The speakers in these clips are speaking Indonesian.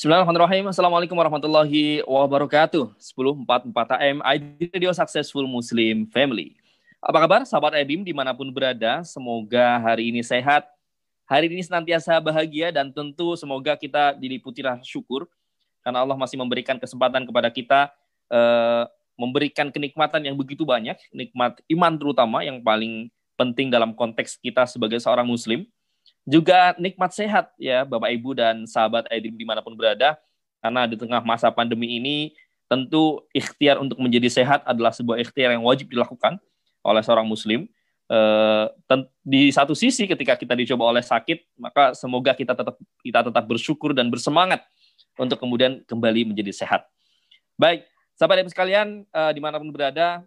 Bismillahirrahmanirrahim. Assalamualaikum warahmatullahi wabarakatuh. 1044 AM, ID Radio Successful Muslim Family. Apa kabar sahabat Edim di mana pun berada? Semoga hari ini sehat, hari ini senantiasa bahagia dan tentu semoga kita diliputi rasa syukur karena Allah masih memberikan kesempatan kepada kita eh, memberikan kenikmatan yang begitu banyak, nikmat iman terutama yang paling penting dalam konteks kita sebagai seorang muslim juga nikmat sehat ya Bapak Ibu dan sahabat Aidim di mana pun berada. Karena di tengah masa pandemi ini tentu ikhtiar untuk menjadi sehat adalah sebuah ikhtiar yang wajib dilakukan oleh seorang muslim. Eh, di satu sisi ketika kita dicoba oleh sakit, maka semoga kita tetap kita tetap bersyukur dan bersemangat untuk kemudian kembali menjadi sehat. Baik, sahabat ibu sekalian eh, di mana pun berada,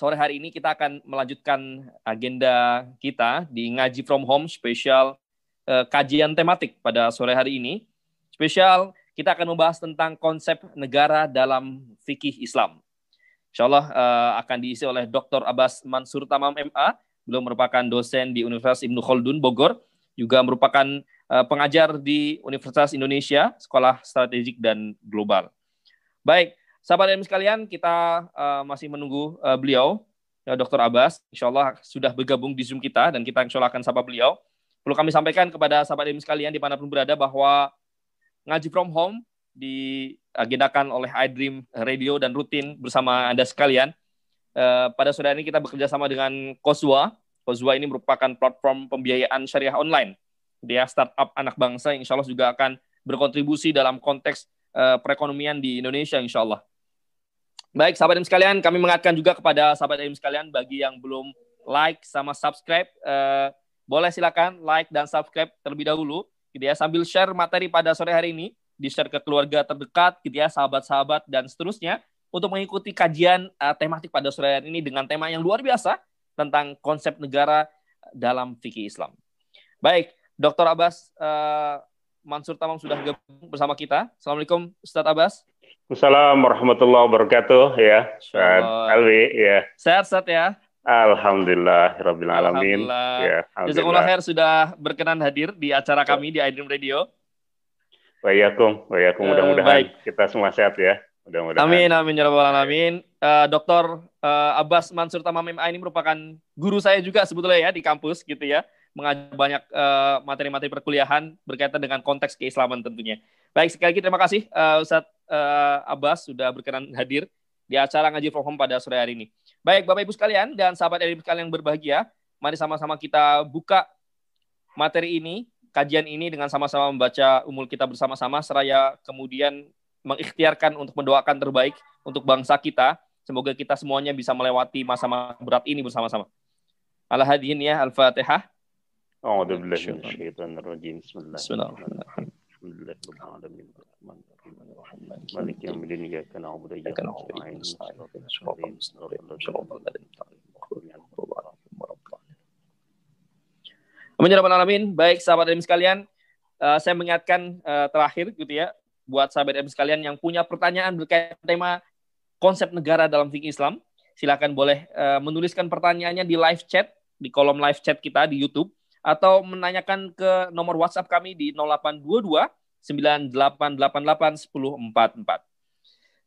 sore hari ini kita akan melanjutkan agenda kita di Ngaji From Home spesial eh, kajian tematik pada sore hari ini. Spesial kita akan membahas tentang konsep negara dalam fikih Islam. Insya Allah eh, akan diisi oleh Dr. Abbas Mansur Tamam MA. Beliau merupakan dosen di Universitas Ibnu Khaldun Bogor, juga merupakan eh, pengajar di Universitas Indonesia, Sekolah Strategik dan Global. Baik, Sahabat dan sekalian, kita uh, masih menunggu uh, beliau, ya, Dr. Abbas. Insya Allah sudah bergabung di Zoom kita dan kita insya Allah akan sapa beliau. Perlu kami sampaikan kepada sahabat dan sekalian di mana pun berada bahwa ngaji from home diagendakan oleh iDream Radio dan rutin bersama Anda sekalian. Uh, pada sore ini kita bekerja sama dengan Kozwa. Kozwa ini merupakan platform pembiayaan syariah online. Dia startup anak bangsa yang insya Allah juga akan berkontribusi dalam konteks perekonomian di Indonesia insya Allah. Baik, sahabat Im sekalian, kami mengingatkan juga kepada sahabat Im sekalian bagi yang belum like sama subscribe, eh, boleh silakan like dan subscribe terlebih dahulu, gitu ya, sambil share materi pada sore hari ini, di share ke keluarga terdekat, gitu ya, sahabat-sahabat dan seterusnya, untuk mengikuti kajian uh, tematik pada sore hari ini dengan tema yang luar biasa tentang konsep negara dalam fikih Islam. Baik, Dr. Abbas uh, Mansur Tamam sudah gabung bersama kita. Assalamualaikum, Ustadz Abbas. Assalamualaikum warahmatullahi wabarakatuh ya. Sehat Alwi ya. Sehat sehat ya. Alhamdulillah Rabbil Alamin. Alhamdulillah. Ya, Jazakumullah khair sudah berkenan hadir di acara kami di iDream Radio. Wayakum, wayakum mudah-mudahan kita semua sehat ya. Mudah-mudahan. Amin amin ya rabbal alamin. Uh, Dr. Uh, Abbas Mansur Tamam MA ini merupakan guru saya juga sebetulnya ya di kampus gitu ya. Mengajar banyak uh, materi-materi perkuliahan berkaitan dengan konteks keislaman tentunya. Baik, sekali lagi terima kasih uh, Ustadz uh, Abbas sudah berkenan hadir di acara ngaji from home pada sore hari ini. Baik, Bapak Ibu sekalian dan sahabat dari sekalian yang berbahagia, mari sama-sama kita buka materi ini, kajian ini dengan sama-sama membaca umul kita bersama-sama seraya kemudian mengikhtiarkan untuk mendoakan terbaik untuk bangsa kita. Semoga kita semuanya bisa melewati masa-masa berat ini bersama-sama. Al-Hadiyin ya, Al-Fatihah. Bismillahirrahmanirrahim. مالك يوم الدين إياك نعبد وإياك نستعين Amin ya alamin. Baik sahabat dan sekalian, uh, saya mengingatkan uh, terakhir gitu ya buat sahabat dan sekalian yang punya pertanyaan berkaitan tema konsep negara dalam fikih Islam, silakan boleh uh, menuliskan pertanyaannya di live chat di kolom live chat kita di YouTube atau menanyakan ke nomor WhatsApp kami di 0822 9888 1044.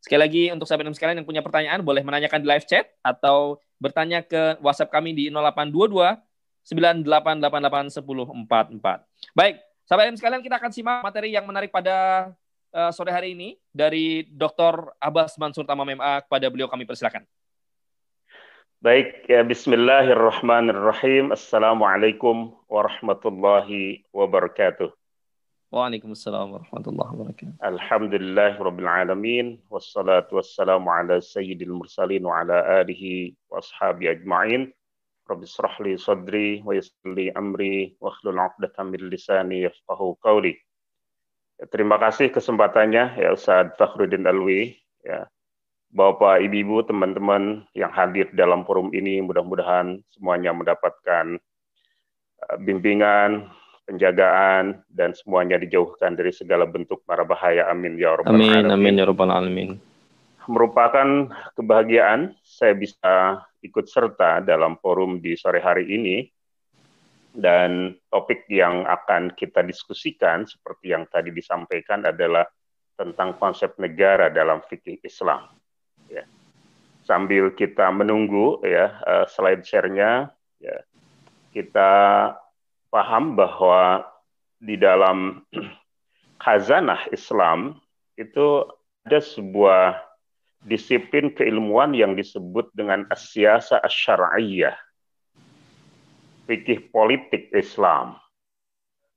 Sekali lagi untuk sahabat dan sekalian yang punya pertanyaan boleh menanyakan di live chat atau bertanya ke WhatsApp kami di 0822 9888 1044. Baik, sahabat dan sekalian kita akan simak materi yang menarik pada uh, sore hari ini dari Dr. Abbas Mansur Tamam MA kepada beliau kami persilakan. Baik, ya bismillahirrahmanirrahim. Assalamualaikum warahmatullahi wabarakatuh. Waalaikumsalam warahmatullahi wabarakatuh. Alhamdulillah rabbil alamin wassalatu wassalamu ala sayyidil mursalin wa ala alihi wa ashabi ajma'in. Rabbi israh li sadri wa yassir li amri wa hlul 'uqdatam min lisani yafqahu qawli. Ya, terima kasih kesempatannya ya Ustaz Fakhruddin Alwi ya. Bapak, Ibu, teman-teman yang hadir dalam forum ini mudah-mudahan semuanya mendapatkan uh, bimbingan, penjagaan dan semuanya dijauhkan dari segala bentuk mara bahaya. Amin ya rabbal amin, alamin. Amin ya rabbal alamin. Merupakan kebahagiaan saya bisa ikut serta dalam forum di sore hari ini Dan topik yang akan kita diskusikan seperti yang tadi disampaikan adalah tentang konsep negara dalam fikih Islam. Sambil kita menunggu ya uh, slide share-nya, ya, kita paham bahwa di dalam khazanah Islam itu ada sebuah disiplin keilmuan yang disebut dengan asyasa asyariyah fikih politik Islam.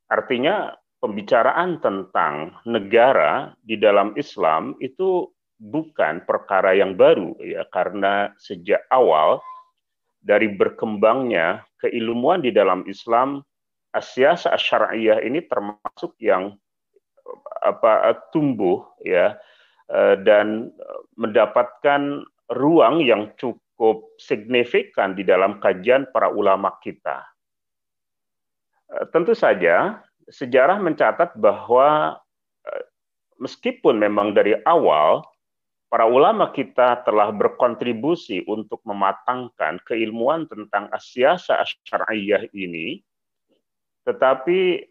Artinya pembicaraan tentang negara di dalam Islam itu bukan perkara yang baru ya karena sejak awal dari berkembangnya keilmuan di dalam Islam asyasa syariah ini termasuk yang apa tumbuh ya eh, dan mendapatkan ruang yang cukup signifikan di dalam kajian para ulama kita. Eh, tentu saja sejarah mencatat bahwa eh, meskipun memang dari awal para ulama kita telah berkontribusi untuk mematangkan keilmuan tentang asyasa syariah ini, tetapi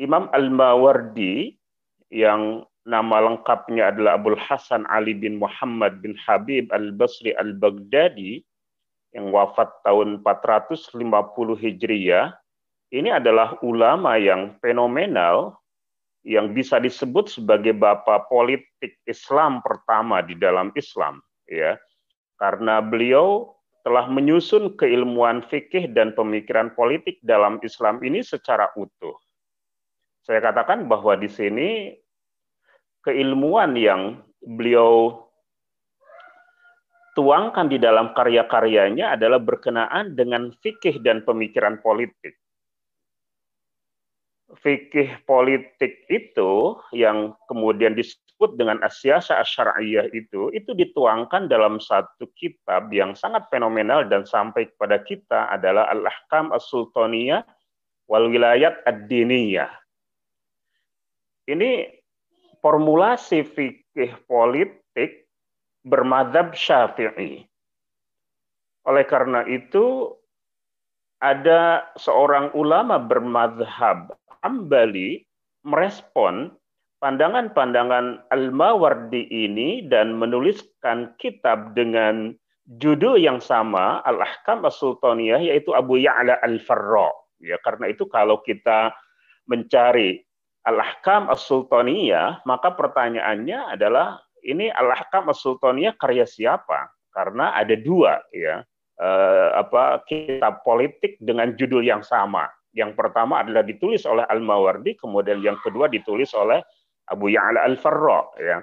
Imam Al-Mawardi yang nama lengkapnya adalah Abdul Hasan Ali bin Muhammad bin Habib Al-Basri Al-Baghdadi yang wafat tahun 450 Hijriyah. Ini adalah ulama yang fenomenal yang bisa disebut sebagai bapak politik Islam pertama di dalam Islam ya. Karena beliau telah menyusun keilmuan fikih dan pemikiran politik dalam Islam ini secara utuh. Saya katakan bahwa di sini keilmuan yang beliau tuangkan di dalam karya-karyanya adalah berkenaan dengan fikih dan pemikiran politik. Fikih politik itu yang kemudian disebut dengan asyasa asyariyah itu, itu dituangkan dalam satu kitab yang sangat fenomenal dan sampai kepada kita adalah Al-Ahkam As-Sultaniyah wal Wilayat Ad-Diniyah. Ini formulasi fikih politik bermadhab syafi'i. Oleh karena itu, ada seorang ulama bermadhab Ambali merespon pandangan-pandangan Al-Mawardi ini dan menuliskan kitab dengan judul yang sama Al-Ahkam As-Sultaniyah yaitu Abu Ya'la Al-Farra. Ya, karena itu kalau kita mencari Al-Ahkam As-Sultaniyah, maka pertanyaannya adalah ini Al-Ahkam As-Sultaniyah karya siapa? Karena ada dua ya. Eh, apa kitab politik dengan judul yang sama. Yang pertama adalah ditulis oleh Al-Mawardi, kemudian yang kedua ditulis oleh Abu Ya'la Al-Farra ya.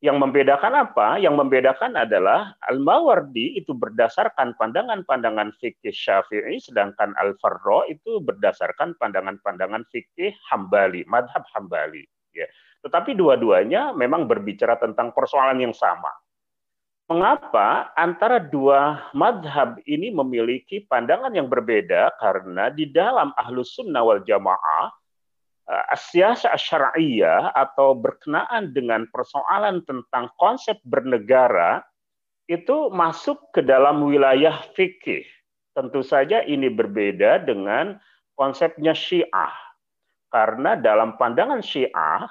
Yang membedakan apa? Yang membedakan adalah Al-Mawardi itu berdasarkan pandangan-pandangan fikih Syafi'i, sedangkan Al-Farra itu berdasarkan pandangan-pandangan fikih Hambali, madhab Hambali. Ya. Tetapi dua-duanya memang berbicara tentang persoalan yang sama. Mengapa antara dua madhab ini memiliki pandangan yang berbeda? Karena di dalam ahlus sunnah wal jamaah, uh, asyasa syariah atau berkenaan dengan persoalan tentang konsep bernegara itu masuk ke dalam wilayah fikih. Tentu saja ini berbeda dengan konsepnya Syiah. Karena dalam pandangan Syiah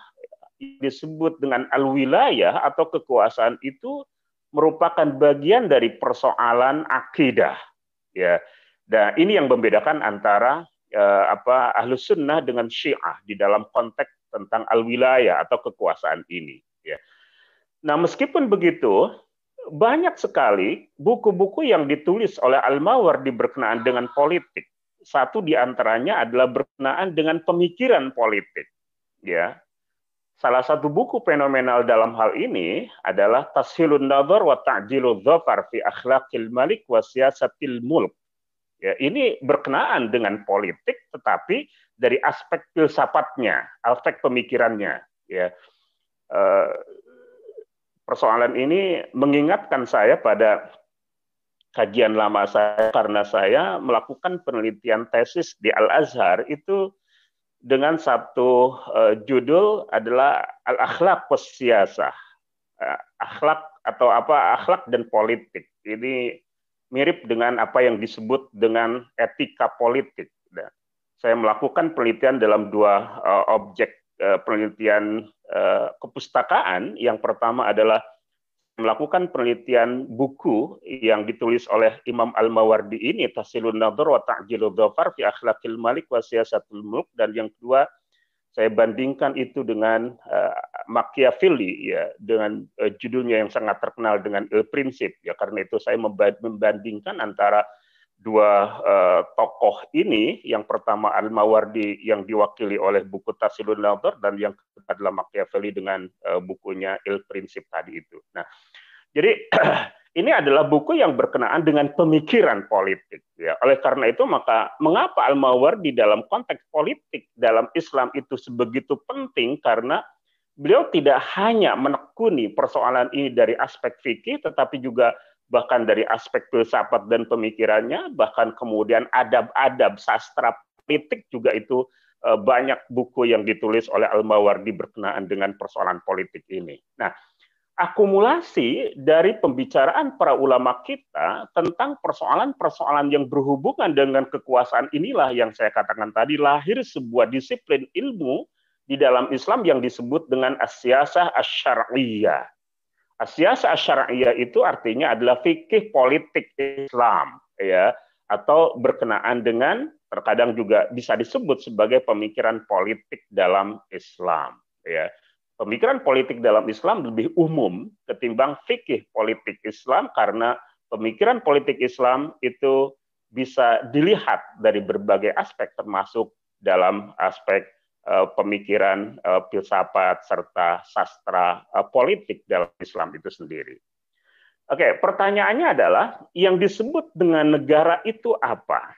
disebut dengan al-wilayah atau kekuasaan itu merupakan bagian dari persoalan akidah. Ya. Dan ini yang membedakan antara uh, apa ahlus sunnah dengan syiah di dalam konteks tentang al-wilayah atau kekuasaan ini. Ya. Nah meskipun begitu, banyak sekali buku-buku yang ditulis oleh Al-Mawardi berkenaan dengan politik. Satu di antaranya adalah berkenaan dengan pemikiran politik. Ya, Salah satu buku fenomenal dalam hal ini adalah Tashilun Nadhar wa Ta'jilul Dhafar fi Akhlaqil Malik wa Siyasatil Mulk Ya, ini berkenaan dengan politik, tetapi dari aspek filsafatnya, aspek pemikirannya. Ya, eh, persoalan ini mengingatkan saya pada kajian lama saya karena saya melakukan penelitian tesis di Al Azhar itu dengan satu uh, judul adalah al akhlak uh, akhlak atau apa akhlak dan politik ini mirip dengan apa yang disebut dengan etika politik. saya melakukan penelitian dalam dua uh, objek uh, penelitian uh, kepustakaan. Yang pertama adalah melakukan penelitian buku yang ditulis oleh Imam Al-Mawardi ini Tasilun Nadhar wa Ta'jilud Dhafar fi Akhlaqil Malik wa Siyasatul dan yang kedua saya bandingkan itu dengan uh, Machiavelli ya dengan uh, judulnya yang sangat terkenal dengan Il Prinsip ya karena itu saya membandingkan antara dua uh, tokoh ini yang pertama Al-Mawardi yang diwakili oleh buku Tasilun Nadhar dan yang kedua adalah Machiavelli dengan uh, bukunya Il Prinsip tadi itu. Nah, jadi ini adalah buku yang berkenaan dengan pemikiran politik ya. Oleh karena itu maka mengapa Al-Mawardi dalam konteks politik dalam Islam itu sebegitu penting karena beliau tidak hanya menekuni persoalan ini dari aspek fikih tetapi juga bahkan dari aspek filsafat dan pemikirannya, bahkan kemudian adab-adab sastra politik juga itu eh, banyak buku yang ditulis oleh Al-Mawardi berkenaan dengan persoalan politik ini. Nah, akumulasi dari pembicaraan para ulama kita tentang persoalan-persoalan yang berhubungan dengan kekuasaan inilah yang saya katakan tadi lahir sebuah disiplin ilmu di dalam Islam yang disebut dengan asyasah asyariyah Asyasa syariah itu artinya adalah fikih politik Islam ya atau berkenaan dengan terkadang juga bisa disebut sebagai pemikiran politik dalam Islam ya. Pemikiran politik dalam Islam lebih umum ketimbang fikih politik Islam karena pemikiran politik Islam itu bisa dilihat dari berbagai aspek termasuk dalam aspek pemikiran uh, filsafat serta sastra uh, politik dalam Islam itu sendiri. Oke, pertanyaannya adalah yang disebut dengan negara itu apa?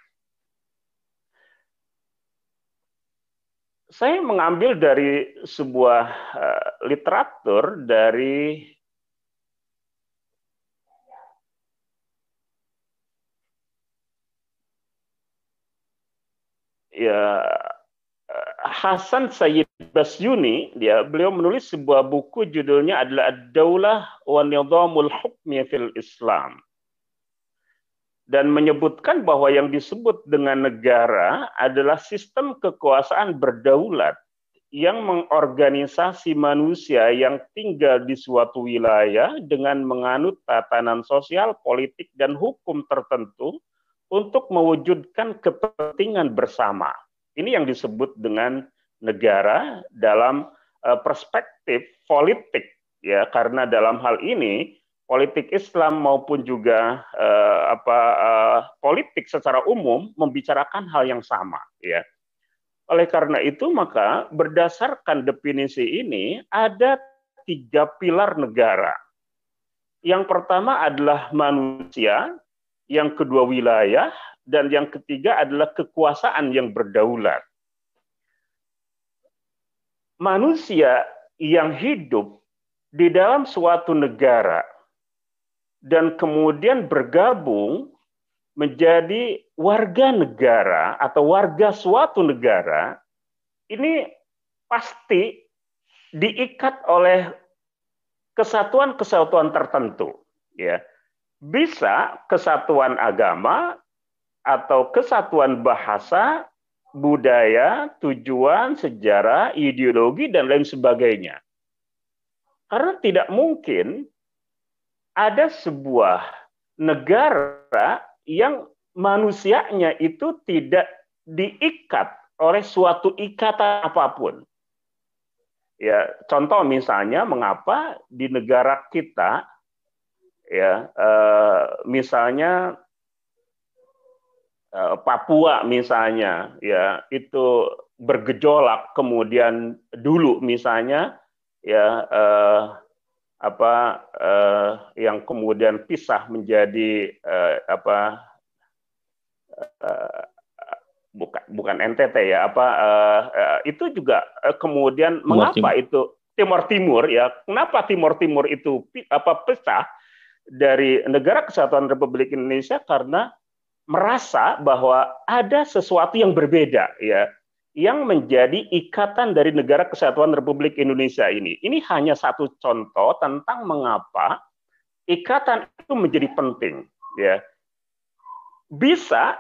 Saya mengambil dari sebuah literatur dari ya Hasan Sayyid Basyuni, dia beliau menulis sebuah buku judulnya adalah Ad-Daulah wa Nizamul Hukmi fil Islam. Dan menyebutkan bahwa yang disebut dengan negara adalah sistem kekuasaan berdaulat yang mengorganisasi manusia yang tinggal di suatu wilayah dengan menganut tatanan sosial, politik, dan hukum tertentu untuk mewujudkan kepentingan bersama ini yang disebut dengan negara dalam uh, perspektif politik ya karena dalam hal ini politik Islam maupun juga uh, apa uh, politik secara umum membicarakan hal yang sama ya. Oleh karena itu maka berdasarkan definisi ini ada tiga pilar negara. Yang pertama adalah manusia, yang kedua wilayah, dan yang ketiga adalah kekuasaan yang berdaulat. Manusia yang hidup di dalam suatu negara dan kemudian bergabung menjadi warga negara atau warga suatu negara ini pasti diikat oleh kesatuan-kesatuan tertentu ya bisa kesatuan agama atau kesatuan bahasa, budaya, tujuan, sejarah, ideologi, dan lain sebagainya. Karena tidak mungkin ada sebuah negara yang manusianya itu tidak diikat oleh suatu ikatan apa pun. Ya, contoh misalnya mengapa di negara kita ya eh, misalnya Papua misalnya ya itu bergejolak kemudian dulu misalnya ya eh, apa eh, yang kemudian pisah menjadi eh, apa eh, bukan bukan NTT ya apa eh, eh, itu juga eh, kemudian Timur mengapa Timur. itu Timur Timur ya kenapa Timur Timur itu apa pisah dari negara kesatuan Republik Indonesia karena merasa bahwa ada sesuatu yang berbeda ya yang menjadi ikatan dari negara kesatuan Republik Indonesia ini. Ini hanya satu contoh tentang mengapa ikatan itu menjadi penting ya. Bisa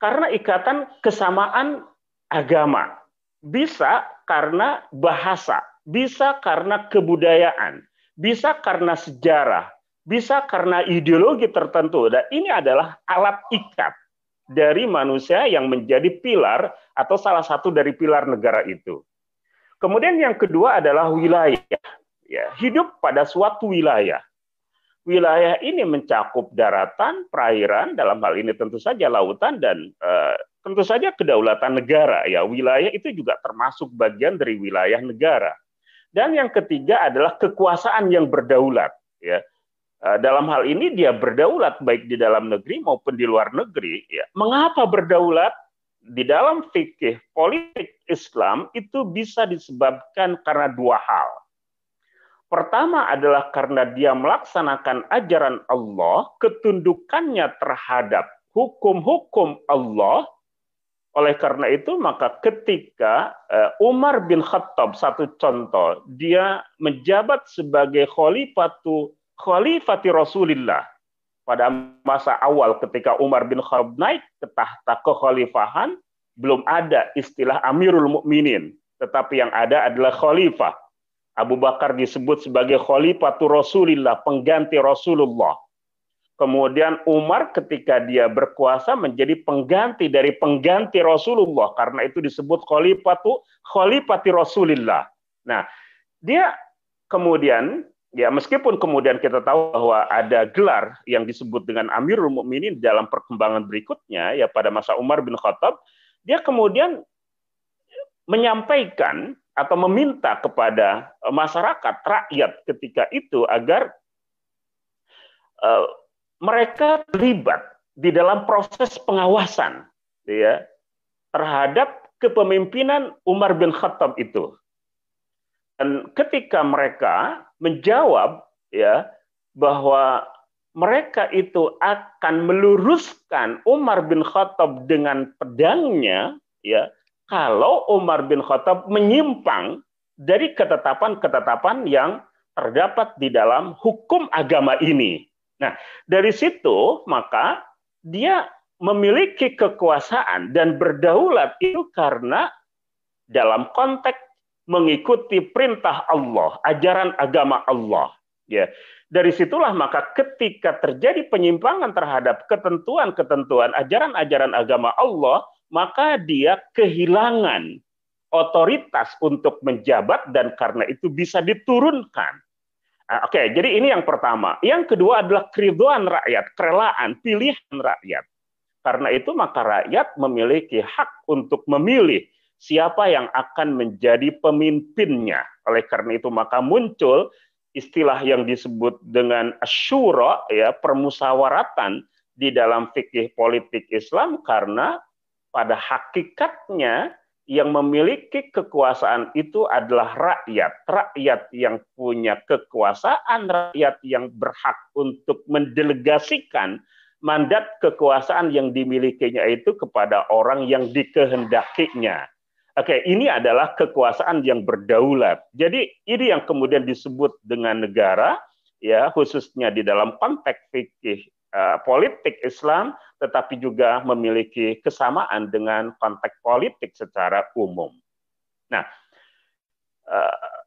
karena ikatan kesamaan agama, bisa karena bahasa, bisa karena kebudayaan, bisa karena sejarah, bisa karena ideologi tertentu. Dan ini adalah alat ikat dari manusia yang menjadi pilar atau salah satu dari pilar negara itu. Kemudian yang kedua adalah wilayah. Ya, hidup pada suatu wilayah. Wilayah ini mencakup daratan, perairan, dalam hal ini tentu saja lautan dan uh, tentu saja kedaulatan negara. Ya, wilayah itu juga termasuk bagian dari wilayah negara. Dan yang ketiga adalah kekuasaan yang berdaulat. Ya, dalam hal ini dia berdaulat baik di dalam negeri maupun di luar negeri. Ya, mengapa berdaulat? Di dalam fikih politik Islam itu bisa disebabkan karena dua hal. Pertama adalah karena dia melaksanakan ajaran Allah, ketundukannya terhadap hukum-hukum Allah oleh karena itu maka ketika eh, Umar bin Khattab satu contoh dia menjabat sebagai khalifatu khalifati Rasulillah pada masa awal ketika Umar bin Khattab naik ke tahta kekhalifahan belum ada istilah Amirul Mukminin tetapi yang ada adalah khalifah Abu Bakar disebut sebagai khalifatu Rasulillah pengganti Rasulullah Kemudian Umar ketika dia berkuasa menjadi pengganti dari pengganti Rasulullah karena itu disebut khalifatu khalifati Rasulillah. Nah, dia kemudian ya meskipun kemudian kita tahu bahwa ada gelar yang disebut dengan Amirul Mukminin dalam perkembangan berikutnya ya pada masa Umar bin Khattab, dia kemudian menyampaikan atau meminta kepada masyarakat rakyat ketika itu agar uh, mereka terlibat di dalam proses pengawasan ya terhadap kepemimpinan Umar bin Khattab itu. Dan ketika mereka menjawab ya bahwa mereka itu akan meluruskan Umar bin Khattab dengan pedangnya ya kalau Umar bin Khattab menyimpang dari ketetapan-ketetapan yang terdapat di dalam hukum agama ini. Nah, dari situ maka dia memiliki kekuasaan dan berdaulat itu karena dalam konteks mengikuti perintah Allah, ajaran agama Allah. Ya, dari situlah maka ketika terjadi penyimpangan terhadap ketentuan-ketentuan ajaran-ajaran agama Allah, maka dia kehilangan otoritas untuk menjabat dan karena itu bisa diturunkan. Ah, oke, okay, jadi ini yang pertama. Yang kedua adalah keriduan rakyat, kerelaan, pilihan rakyat. Karena itu maka rakyat memiliki hak untuk memilih siapa yang akan menjadi pemimpinnya. Oleh karena itu maka muncul istilah yang disebut dengan asyura ya permusawaratan di dalam fikih politik Islam karena pada hakikatnya yang memiliki kekuasaan itu adalah rakyat. Rakyat yang punya kekuasaan, rakyat yang berhak untuk mendelegasikan mandat kekuasaan yang dimilikinya itu kepada orang yang dikehendakinya. Oke, ini adalah kekuasaan yang berdaulat. Jadi ini yang kemudian disebut dengan negara, ya khususnya di dalam konteks fikih uh, politik Islam tetapi juga memiliki kesamaan dengan konteks politik secara umum. Nah, eh,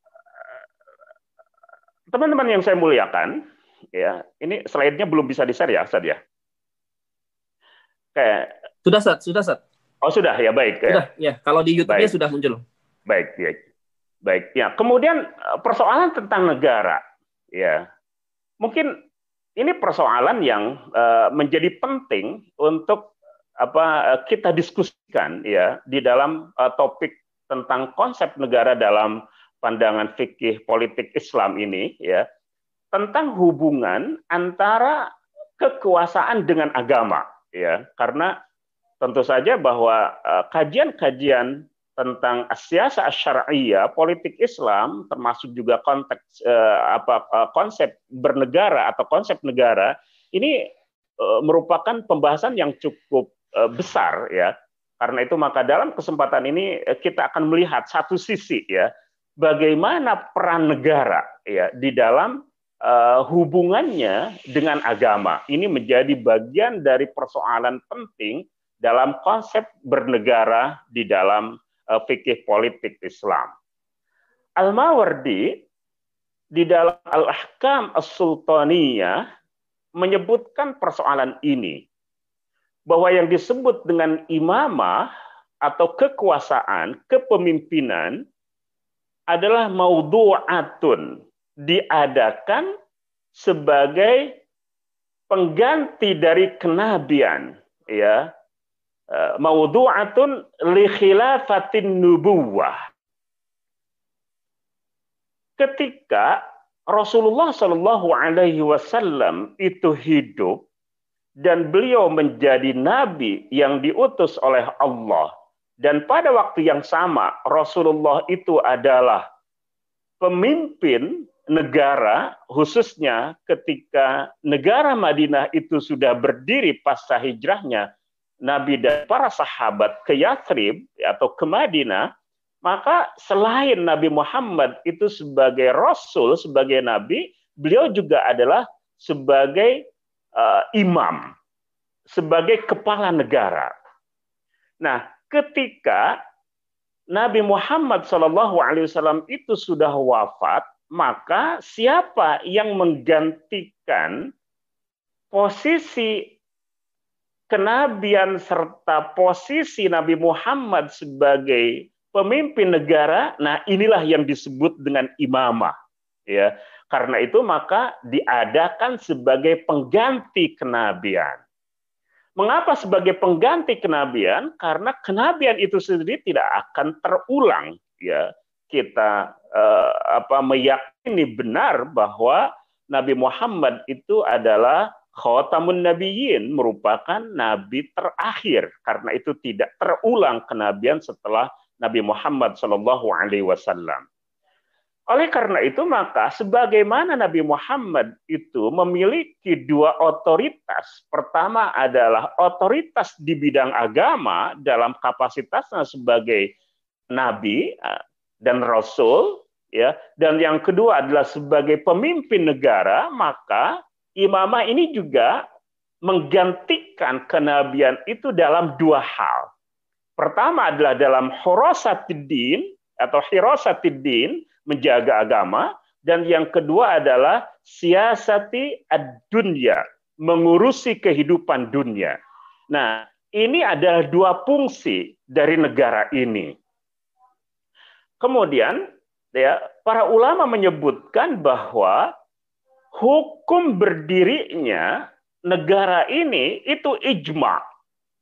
teman-teman yang saya muliakan, ya ini slide-nya belum bisa di-share ya, Sad ya? Kayak sudah Sad, sudah Sad. Oh sudah ya baik. Ya. Sudah ya. Kalau di YouTube-nya sudah muncul. Baik, ya. Baik ya. Kemudian eh, persoalan tentang negara, ya mungkin ini persoalan yang uh, menjadi penting untuk apa uh, kita diskusikan ya di dalam uh, topik tentang konsep negara dalam pandangan fikih politik Islam ini ya tentang hubungan antara kekuasaan dengan agama ya karena tentu saja bahwa kajian-kajian tentang siasa syariah, politik Islam, termasuk juga konteks eh, apa eh, konsep bernegara atau konsep negara, ini eh, merupakan pembahasan yang cukup eh, besar ya. Karena itu maka dalam kesempatan ini eh, kita akan melihat satu sisi ya, bagaimana peran negara ya di dalam uh, hubungannya dengan agama. Ini menjadi bagian dari persoalan penting dalam konsep bernegara di dalam uh, fikih politik Islam. Al-Mawardi di dalam Al-Ahkam As-Sultaniyah menyebutkan persoalan ini bahwa yang disebut dengan imamah atau kekuasaan, kepemimpinan adalah maudhu'atun, diadakan sebagai pengganti dari kenabian, ya. Eh, maudhu'atun li khilafatin nubuwah. Ketika Rasulullah Shallallahu Alaihi Wasallam itu hidup dan beliau menjadi nabi yang diutus oleh Allah dan pada waktu yang sama Rasulullah itu adalah pemimpin negara khususnya ketika negara Madinah itu sudah berdiri pasca hijrahnya Nabi dan para sahabat ke Yathrib atau ke Madinah maka selain Nabi Muhammad itu sebagai rasul sebagai nabi beliau juga adalah sebagai uh, imam sebagai kepala negara. Nah ketika Nabi Muhammad Wasallam itu sudah wafat, maka siapa yang menggantikan posisi kenabian serta posisi Nabi Muhammad sebagai pemimpin negara? Nah, inilah yang disebut dengan imamah, ya. Karena itu maka diadakan sebagai pengganti kenabian. Mengapa sebagai pengganti kenabian? Karena kenabian itu sendiri tidak akan terulang. Ya, kita eh, apa meyakini benar bahwa Nabi Muhammad itu adalah khotamun nabiyyin, merupakan nabi terakhir. Karena itu tidak terulang kenabian setelah Nabi Muhammad Shallallahu Alaihi Wasallam. Oleh karena itu maka sebagaimana Nabi Muhammad itu memiliki dua otoritas. Pertama adalah otoritas di bidang agama dalam kapasitasnya sebagai nabi eh, dan rasul ya. Dan yang kedua adalah sebagai pemimpin negara, maka imamah ini juga menggantikan kenabian itu dalam dua hal. Pertama adalah dalam horosatiddin atau hirosatiddin, menjaga agama dan yang kedua adalah siasati ad-dunya, mengurusi kehidupan dunia. Nah, ini adalah dua fungsi dari negara ini. Kemudian ya, para ulama menyebutkan bahwa hukum berdirinya negara ini itu ijma.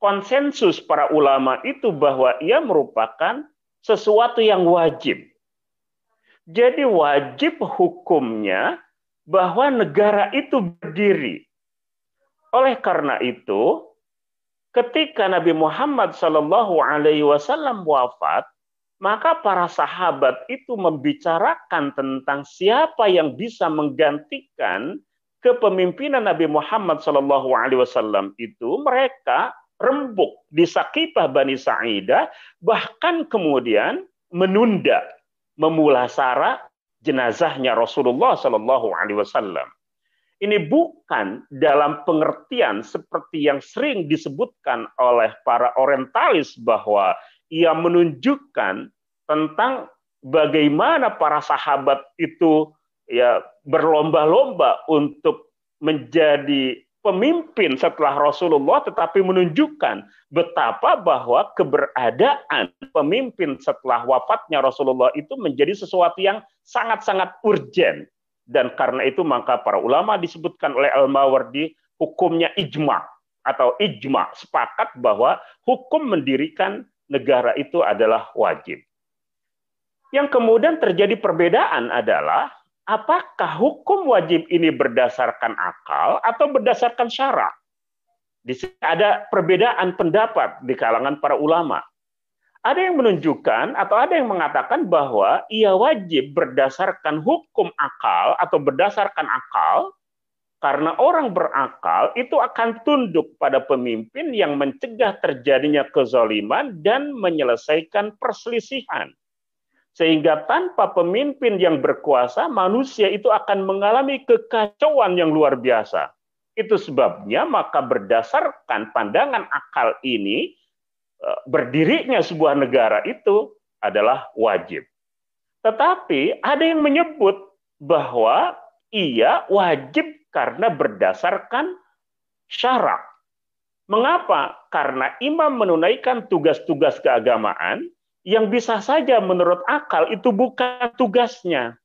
Konsensus para ulama itu bahwa ia merupakan sesuatu yang wajib jadi wajib hukumnya bahwa negara itu berdiri. Oleh karena itu, ketika Nabi Muhammad Wasallam wafat, maka para sahabat itu membicarakan tentang siapa yang bisa menggantikan kepemimpinan Nabi Muhammad Alaihi Wasallam itu mereka rembuk di Sakifah Bani Sa'idah bahkan kemudian menunda memulasara jenazahnya Rasulullah Alaihi Wasallam. Ini bukan dalam pengertian seperti yang sering disebutkan oleh para orientalis bahwa ia menunjukkan tentang bagaimana para sahabat itu ya berlomba-lomba untuk menjadi pemimpin setelah Rasulullah tetapi menunjukkan betapa bahwa keberadaan pemimpin setelah wafatnya Rasulullah itu menjadi sesuatu yang sangat-sangat urgen dan karena itu maka para ulama disebutkan oleh Al-Mawardi hukumnya ijma atau ijma sepakat bahwa hukum mendirikan negara itu adalah wajib. Yang kemudian terjadi perbedaan adalah apakah hukum wajib ini berdasarkan akal atau berdasarkan syarak? Di sini ada perbedaan pendapat di kalangan para ulama. Ada yang menunjukkan atau ada yang mengatakan bahwa ia wajib berdasarkan hukum akal atau berdasarkan akal karena orang berakal itu akan tunduk pada pemimpin yang mencegah terjadinya kezaliman dan menyelesaikan perselisihan. Sehingga tanpa pemimpin yang berkuasa, manusia itu akan mengalami kekacauan yang luar biasa. Itu sebabnya maka berdasarkan pandangan akal ini eh, berdirinya sebuah negara itu adalah wajib. Tetapi ada yang menyebut bahwa ia wajib karena berdasarkan syarak. Mengapa? Karena imam menunaikan tugas-tugas keagamaan yang bisa saja menurut akal itu bukan tugasnya.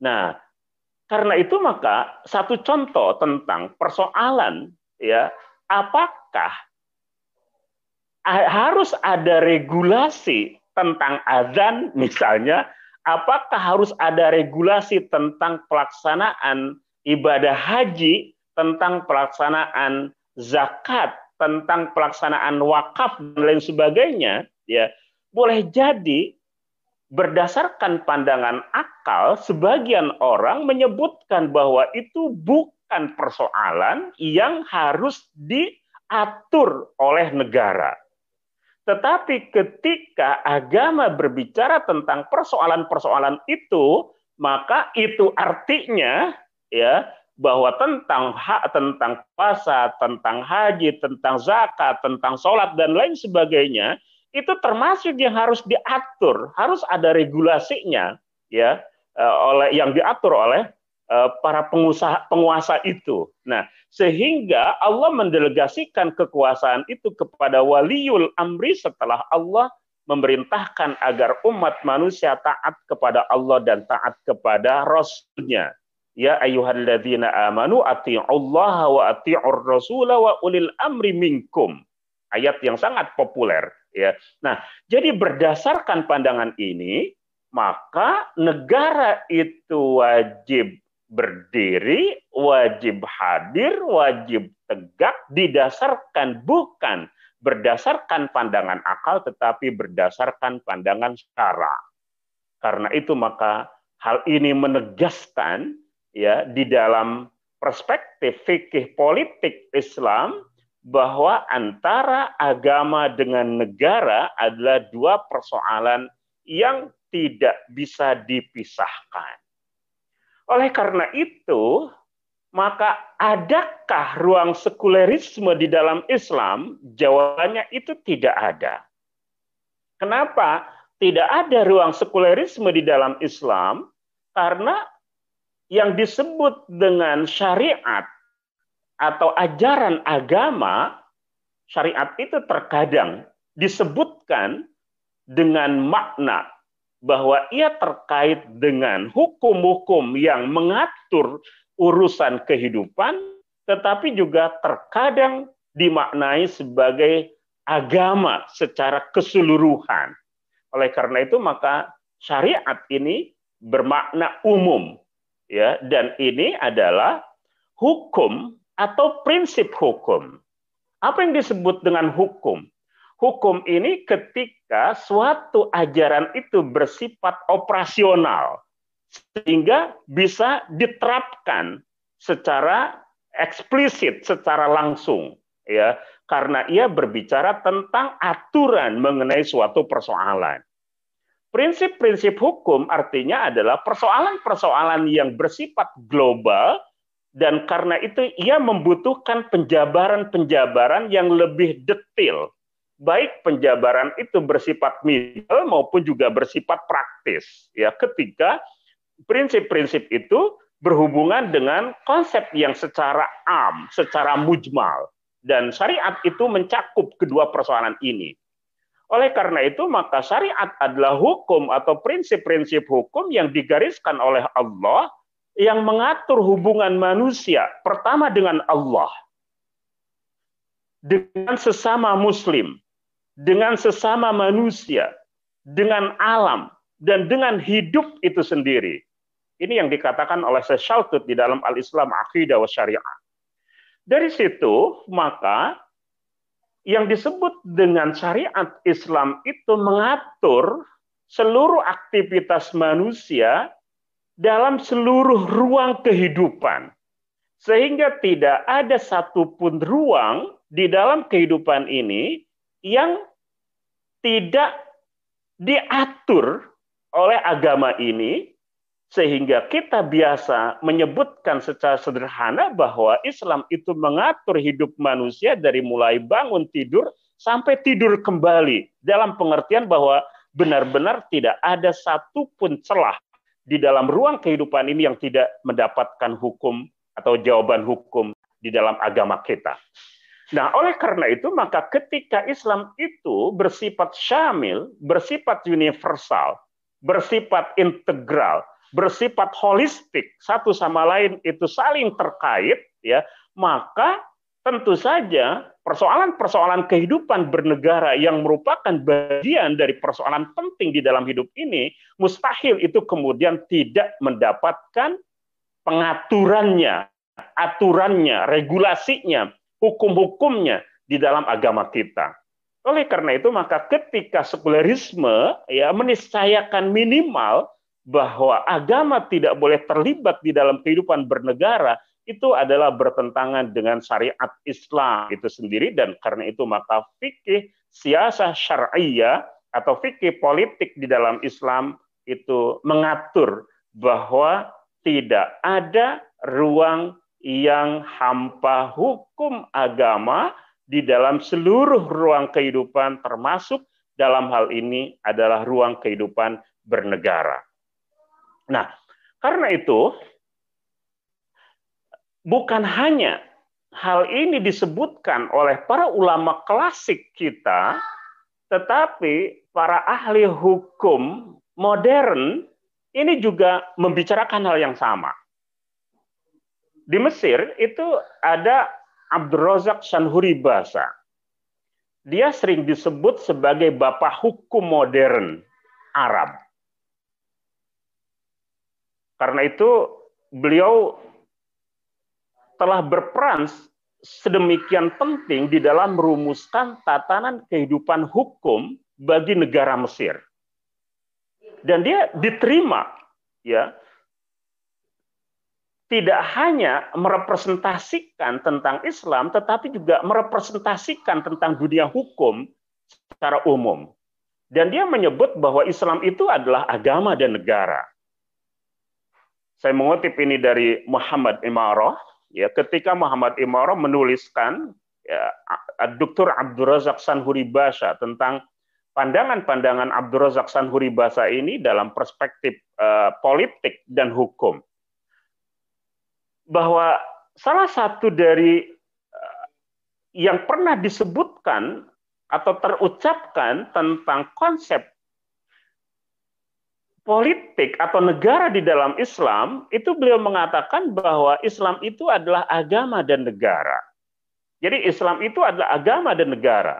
Nah, karena itu maka satu contoh tentang persoalan ya, apakah harus ada regulasi tentang azan misalnya, apakah harus ada regulasi tentang pelaksanaan ibadah haji, tentang pelaksanaan zakat, tentang pelaksanaan wakaf dan lain sebagainya, ya. Boleh jadi berdasarkan pandangan akal, sebagian orang menyebutkan bahwa itu bukan persoalan yang harus diatur oleh negara. Tetapi ketika agama berbicara tentang persoalan-persoalan itu, maka itu artinya ya bahwa tentang hak tentang puasa, tentang haji, tentang zakat, tentang sholat dan lain sebagainya itu termasuk yang harus diatur, harus ada regulasinya ya eh, oleh yang diatur oleh eh, para pengusaha penguasa itu. Nah, sehingga Allah mendelegasikan kekuasaan itu kepada waliul amri setelah Allah memerintahkan agar umat manusia taat kepada Allah dan taat kepada Rasulnya. Ya ayyuhalladzina amanu Allah wa ati'ur rasula wa ulil amri minkum. Ayat yang sangat populer ya. Nah, jadi berdasarkan pandangan ini, maka negara itu wajib berdiri, wajib hadir, wajib tegak didasarkan bukan berdasarkan pandangan akal tetapi berdasarkan pandangan syara. Karena itu maka hal ini menegaskan ya di dalam perspektif fikih politik Islam bahwa antara agama dengan negara adalah dua persoalan yang tidak bisa dipisahkan. Oleh karena itu, maka adakah ruang sekulerisme di dalam Islam? Jawabannya itu tidak ada. Kenapa tidak ada ruang sekulerisme di dalam Islam? Karena yang disebut dengan syariat atau ajaran agama, syariat itu terkadang disebutkan dengan makna bahwa ia terkait dengan hukum-hukum yang mengatur urusan kehidupan, tetapi juga terkadang dimaknai sebagai agama secara keseluruhan. Oleh karena itu maka syariat ini bermakna umum ya dan ini adalah hukum atau prinsip hukum. Apa yang disebut dengan hukum? Hukum ini ketika suatu ajaran itu bersifat operasional sehingga bisa diterapkan secara eksplisit, secara langsung, ya, karena ia berbicara tentang aturan mengenai suatu persoalan. Prinsip-prinsip hukum artinya adalah persoalan-persoalan yang bersifat global dan karena itu ia membutuhkan penjabaran-penjabaran yang lebih detail. Baik penjabaran itu bersifat middle maupun juga bersifat praktis. Ya, ketika prinsip-prinsip itu berhubungan dengan konsep yang secara am, secara mujmal. Dan syariat itu mencakup kedua persoalan ini. Oleh karena itu, maka syariat adalah hukum atau prinsip-prinsip hukum yang digariskan oleh Allah yang mengatur hubungan manusia pertama dengan Allah, dengan sesama Muslim, dengan sesama manusia, dengan alam, dan dengan hidup itu sendiri. Ini yang dikatakan oleh Seshaltut di dalam Al-Islam Aqidah wa Syariah. Dari situ, maka yang disebut dengan syariat Islam itu mengatur seluruh aktivitas manusia dalam seluruh ruang kehidupan. Sehingga tidak ada satupun ruang di dalam kehidupan ini yang tidak diatur oleh agama ini Sehingga kita biasa menyebutkan secara sederhana bahwa Islam itu mengatur hidup manusia dari mulai bangun tidur sampai tidur kembali. Dalam pengertian bahwa benar-benar tidak ada satupun celah di dalam ruang kehidupan ini yang tidak mendapatkan hukum atau jawaban hukum di dalam agama kita. Nah, oleh karena itu, maka ketika Islam itu bersifat syamil, bersifat universal, bersifat integral, bersifat holistik satu sama lain itu saling terkait ya maka tentu saja persoalan-persoalan kehidupan bernegara yang merupakan bagian dari persoalan penting di dalam hidup ini mustahil itu kemudian tidak mendapatkan pengaturannya, aturannya, regulasinya, hukum-hukumnya di dalam agama kita. Oleh karena itu maka ketika sekularisme ya meniscayakan minimal bahwa agama tidak boleh terlibat di dalam kehidupan bernegara itu adalah bertentangan dengan syariat Islam itu sendiri dan karena itu maka fikih siasa syariah atau fikih politik di dalam Islam itu mengatur bahwa tidak ada ruang yang hampa hukum agama di dalam seluruh ruang kehidupan termasuk dalam hal ini adalah ruang kehidupan bernegara. Nah, karena itu bukan hanya hal ini disebutkan oleh para ulama klasik kita, tetapi para ahli hukum modern ini juga membicarakan hal yang sama. Di Mesir itu ada Abdurrazak Sanhuri Basa. Dia sering disebut sebagai bapak hukum modern Arab. Karena itu beliau telah berperan sedemikian penting di dalam merumuskan tatanan kehidupan hukum bagi negara Mesir. Dan dia diterima ya tidak hanya merepresentasikan tentang Islam tetapi juga merepresentasikan tentang dunia hukum secara umum. Dan dia menyebut bahwa Islam itu adalah agama dan negara. Saya mengutip ini dari Muhammad Imaroh. Ya, ketika Muhammad Imaroh menuliskan ya, Dr. Abdul Razak Sanhuri Basha tentang pandangan-pandangan Abdul Razak Sanhuri Basha ini dalam perspektif uh, politik dan hukum. Bahwa salah satu dari uh, yang pernah disebutkan atau terucapkan tentang konsep politik atau negara di dalam Islam, itu beliau mengatakan bahwa Islam itu adalah agama dan negara. Jadi Islam itu adalah agama dan negara.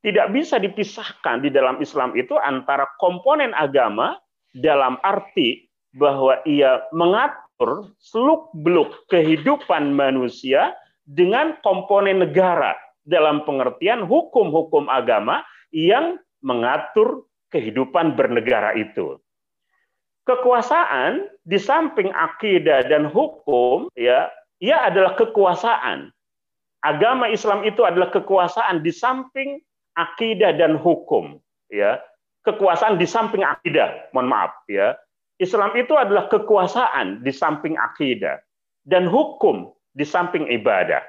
Tidak bisa dipisahkan di dalam Islam itu antara komponen agama dalam arti bahwa ia mengatur seluk-beluk kehidupan manusia dengan komponen negara dalam pengertian hukum-hukum agama yang mengatur kehidupan bernegara itu kekuasaan di samping akidah dan hukum ya ia adalah kekuasaan. Agama Islam itu adalah kekuasaan di samping akidah dan hukum ya. Kekuasaan di samping akidah, mohon maaf ya. Islam itu adalah kekuasaan di samping akidah dan hukum di samping ibadah.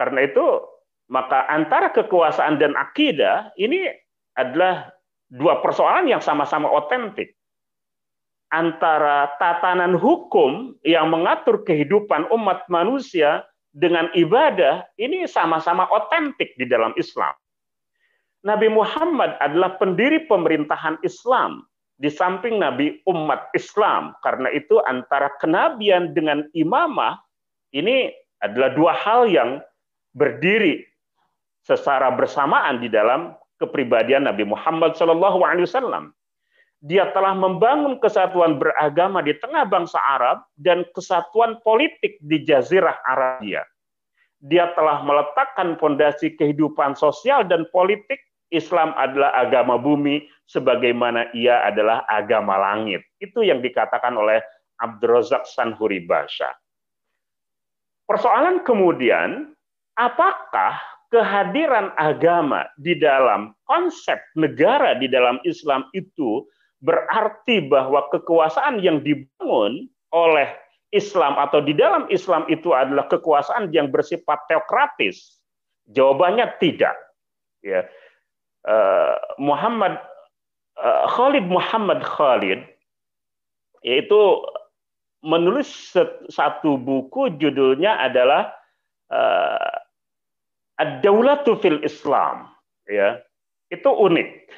Karena itu maka antara kekuasaan dan akidah ini adalah dua persoalan yang sama-sama otentik antara tatanan hukum yang mengatur kehidupan umat manusia dengan ibadah ini sama-sama otentik di dalam Islam. Nabi Muhammad adalah pendiri pemerintahan Islam di samping Nabi umat Islam. Karena itu antara kenabian dengan imamah ini adalah dua hal yang berdiri secara bersamaan di dalam kepribadian Nabi Muhammad SAW dia telah membangun kesatuan beragama di tengah bangsa Arab dan kesatuan politik di Jazirah Arabia. Dia telah meletakkan fondasi kehidupan sosial dan politik. Islam adalah agama bumi, sebagaimana ia adalah agama langit. Itu yang dikatakan oleh Abdurrazak Sanhuri Basha. Persoalan kemudian, apakah kehadiran agama di dalam konsep negara di dalam Islam itu berarti bahwa kekuasaan yang dibangun oleh Islam atau di dalam Islam itu adalah kekuasaan yang bersifat teokratis? Jawabannya tidak. Ya. Uh, Muhammad uh, Khalid Muhammad Khalid yaitu menulis satu buku judulnya adalah uh, Ad-Daulatu fil Islam ya. Itu unik.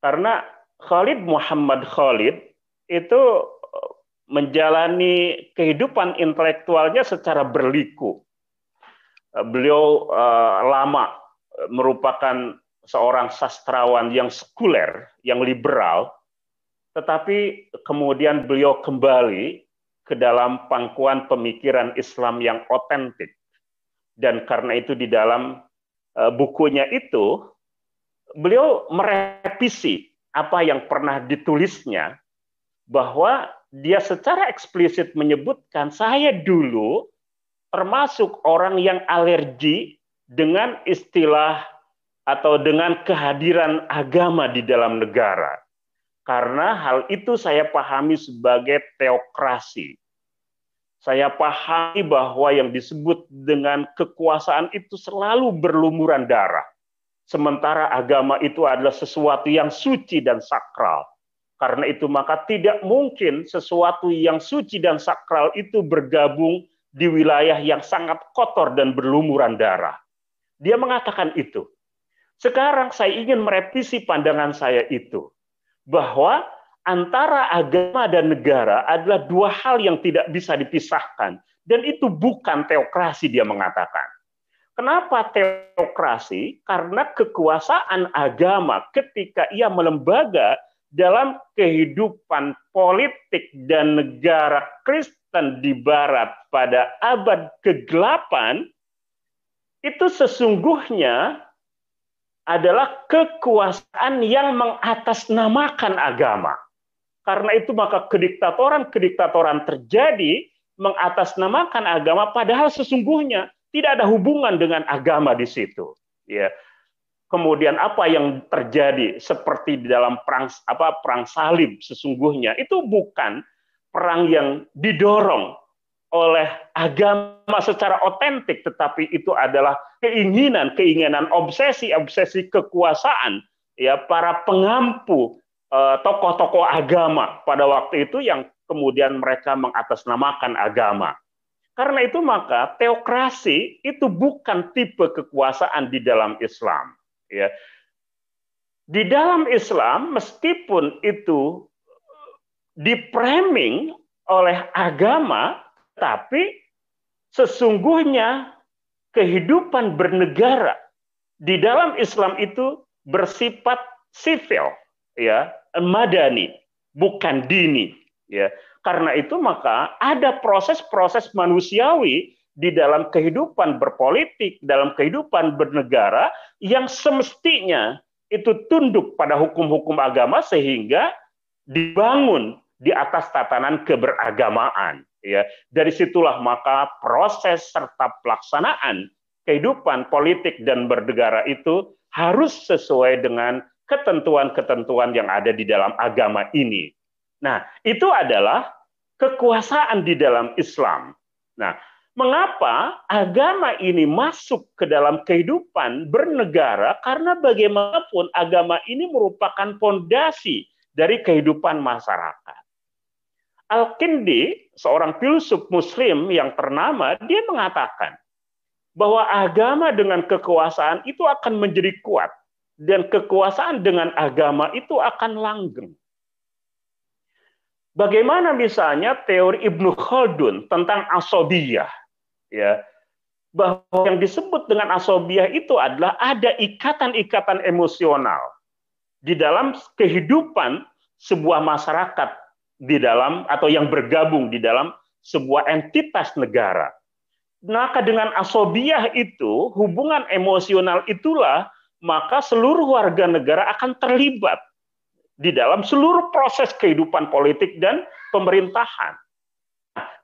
Karena Khalid Muhammad Khalid itu eh, menjalani kehidupan intelektualnya secara berliku. Eh, beliau uh, lama merupakan seorang sastrawan yang sekuler, yang liberal, tetapi kemudian beliau kembali ke dalam pangkuan pemikiran Islam yang otentik. Dan karena itu di dalam uh, bukunya itu, beliau merevisi apa yang pernah ditulisnya bahwa dia secara eksplisit menyebutkan saya dulu termasuk orang yang alergi dengan istilah atau dengan kehadiran agama di dalam negara. Karena hal itu saya pahami sebagai teokrasi. Saya pahami bahwa yang disebut dengan kekuasaan itu selalu berlumuran darah. Sementara agama itu adalah sesuatu yang suci dan sakral. Karena itu maka tidak mungkin sesuatu yang suci dan sakral itu bergabung di wilayah yang sangat kotor dan berlumuran darah. Dia mengatakan itu. Sekarang saya ingin merevisi pandangan saya itu. Bahwa antara agama dan negara adalah dua hal yang tidak bisa dipisahkan. Dan itu bukan teokrasi dia mengatakan. Kenapa teokrasi? Karena kekuasaan agama ketika ia melembaga dalam kehidupan politik dan negara Kristen di Barat pada abad ke-8 itu sesungguhnya adalah kekuasaan yang mengatasnamakan agama. Karena itu maka kediktatoran-kediktatoran terjadi mengatasnamakan agama padahal sesungguhnya tidak ada hubungan dengan agama di situ. Ya. Kemudian apa yang terjadi seperti di dalam perang apa perang salib sesungguhnya itu bukan perang yang didorong oleh agama secara otentik tetapi itu adalah keinginan keinginan obsesi obsesi kekuasaan ya para pengampu eh, tokoh-tokoh agama pada waktu itu yang kemudian mereka mengatasnamakan agama karena itu maka teokrasi itu bukan tipe kekuasaan di dalam Islam. Ya. Di dalam Islam meskipun itu dipraming oleh agama, tapi sesungguhnya kehidupan bernegara di dalam Islam itu bersifat sivil, ya, madani, bukan dini, ya. Karena itu maka ada proses-proses manusiawi di dalam kehidupan berpolitik, dalam kehidupan bernegara yang semestinya itu tunduk pada hukum-hukum agama sehingga dibangun di atas tatanan keberagamaan ya dari situlah maka proses serta pelaksanaan kehidupan politik dan bernegara itu harus sesuai dengan ketentuan-ketentuan yang ada di dalam agama ini. Nah, itu adalah kekuasaan di dalam Islam. Nah, mengapa agama ini masuk ke dalam kehidupan bernegara? Karena bagaimanapun agama ini merupakan fondasi dari kehidupan masyarakat. Al-Kindi, seorang filsuf muslim yang ternama, dia mengatakan bahwa agama dengan kekuasaan itu akan menjadi kuat dan kekuasaan dengan agama itu akan langgeng. Bagaimana misalnya teori Ibnu Khaldun tentang asobiyah, ya, bahwa yang disebut dengan asobiyah itu adalah ada ikatan-ikatan emosional di dalam kehidupan sebuah masyarakat di dalam atau yang bergabung di dalam sebuah entitas negara. Maka dengan asobiyah itu, hubungan emosional itulah maka seluruh warga negara akan terlibat di dalam seluruh proses kehidupan politik dan pemerintahan.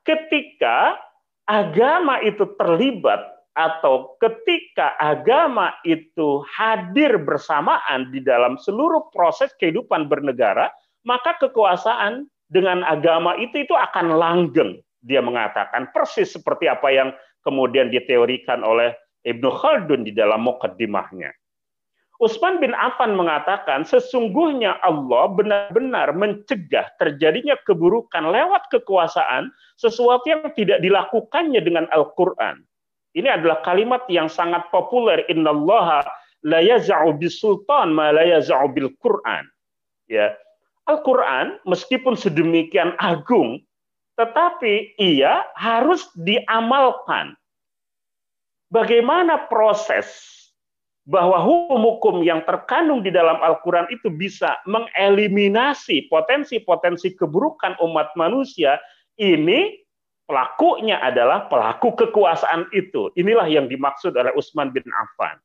Ketika agama itu terlibat atau ketika agama itu hadir bersamaan di dalam seluruh proses kehidupan bernegara, maka kekuasaan dengan agama itu itu akan langgeng. Dia mengatakan persis seperti apa yang kemudian diteorikan oleh Ibnu Khaldun di dalam mukaddimahnya. Utsman bin Affan mengatakan sesungguhnya Allah benar-benar mencegah terjadinya keburukan lewat kekuasaan sesuatu yang tidak dilakukannya dengan Al-Qur'an. Ini adalah kalimat yang sangat populer innallaha la yaz'u bisultan ma la yaz'u bil Qur'an. Ya. Al-Qur'an meskipun sedemikian agung tetapi ia harus diamalkan. Bagaimana proses bahwa hukum-hukum yang terkandung di dalam Al-Quran itu bisa mengeliminasi potensi-potensi keburukan umat manusia, ini pelakunya adalah pelaku kekuasaan itu. Inilah yang dimaksud oleh Utsman bin Affan.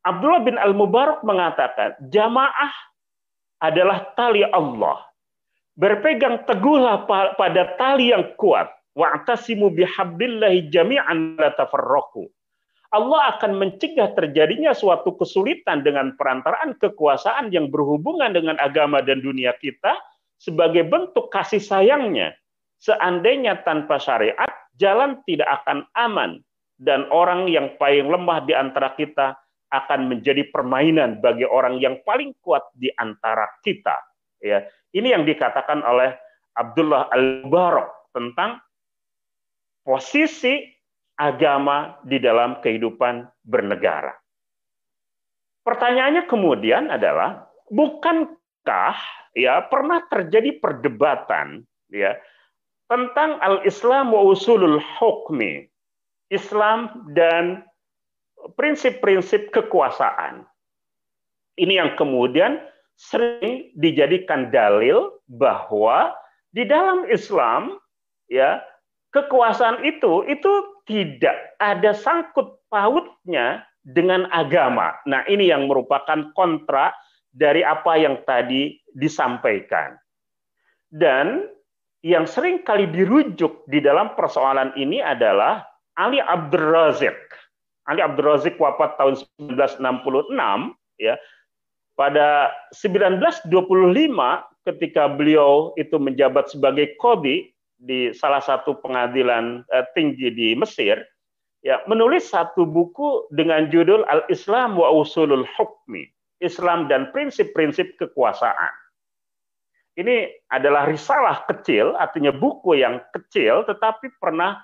Abdullah bin Al-Mubarak mengatakan, jamaah adalah tali Allah. Berpegang teguhlah pada tali yang kuat. Wa'tasimu bihablillahi jami'an la Allah akan mencegah terjadinya suatu kesulitan dengan perantaraan kekuasaan yang berhubungan dengan agama dan dunia kita sebagai bentuk kasih sayangnya. Seandainya tanpa syariat, jalan tidak akan aman dan orang yang paling lemah di antara kita akan menjadi permainan bagi orang yang paling kuat di antara kita. Ya, ini yang dikatakan oleh Abdullah Al-Barok tentang posisi agama di dalam kehidupan bernegara. Pertanyaannya kemudian adalah bukankah ya pernah terjadi perdebatan ya tentang al-Islam wa usulul hukmi, Islam dan prinsip-prinsip kekuasaan. Ini yang kemudian sering dijadikan dalil bahwa di dalam Islam ya kekuasaan itu itu tidak ada sangkut pautnya dengan agama. Nah, ini yang merupakan kontra dari apa yang tadi disampaikan. Dan yang sering kali dirujuk di dalam persoalan ini adalah Ali Abdul Razik. Ali Abdul Razik wafat tahun 1966 ya. Pada 1925 ketika beliau itu menjabat sebagai kodi di salah satu pengadilan uh, tinggi di Mesir ya menulis satu buku dengan judul Al-Islam wa Usulul Hukmi, Islam dan prinsip-prinsip kekuasaan. Ini adalah risalah kecil, artinya buku yang kecil tetapi pernah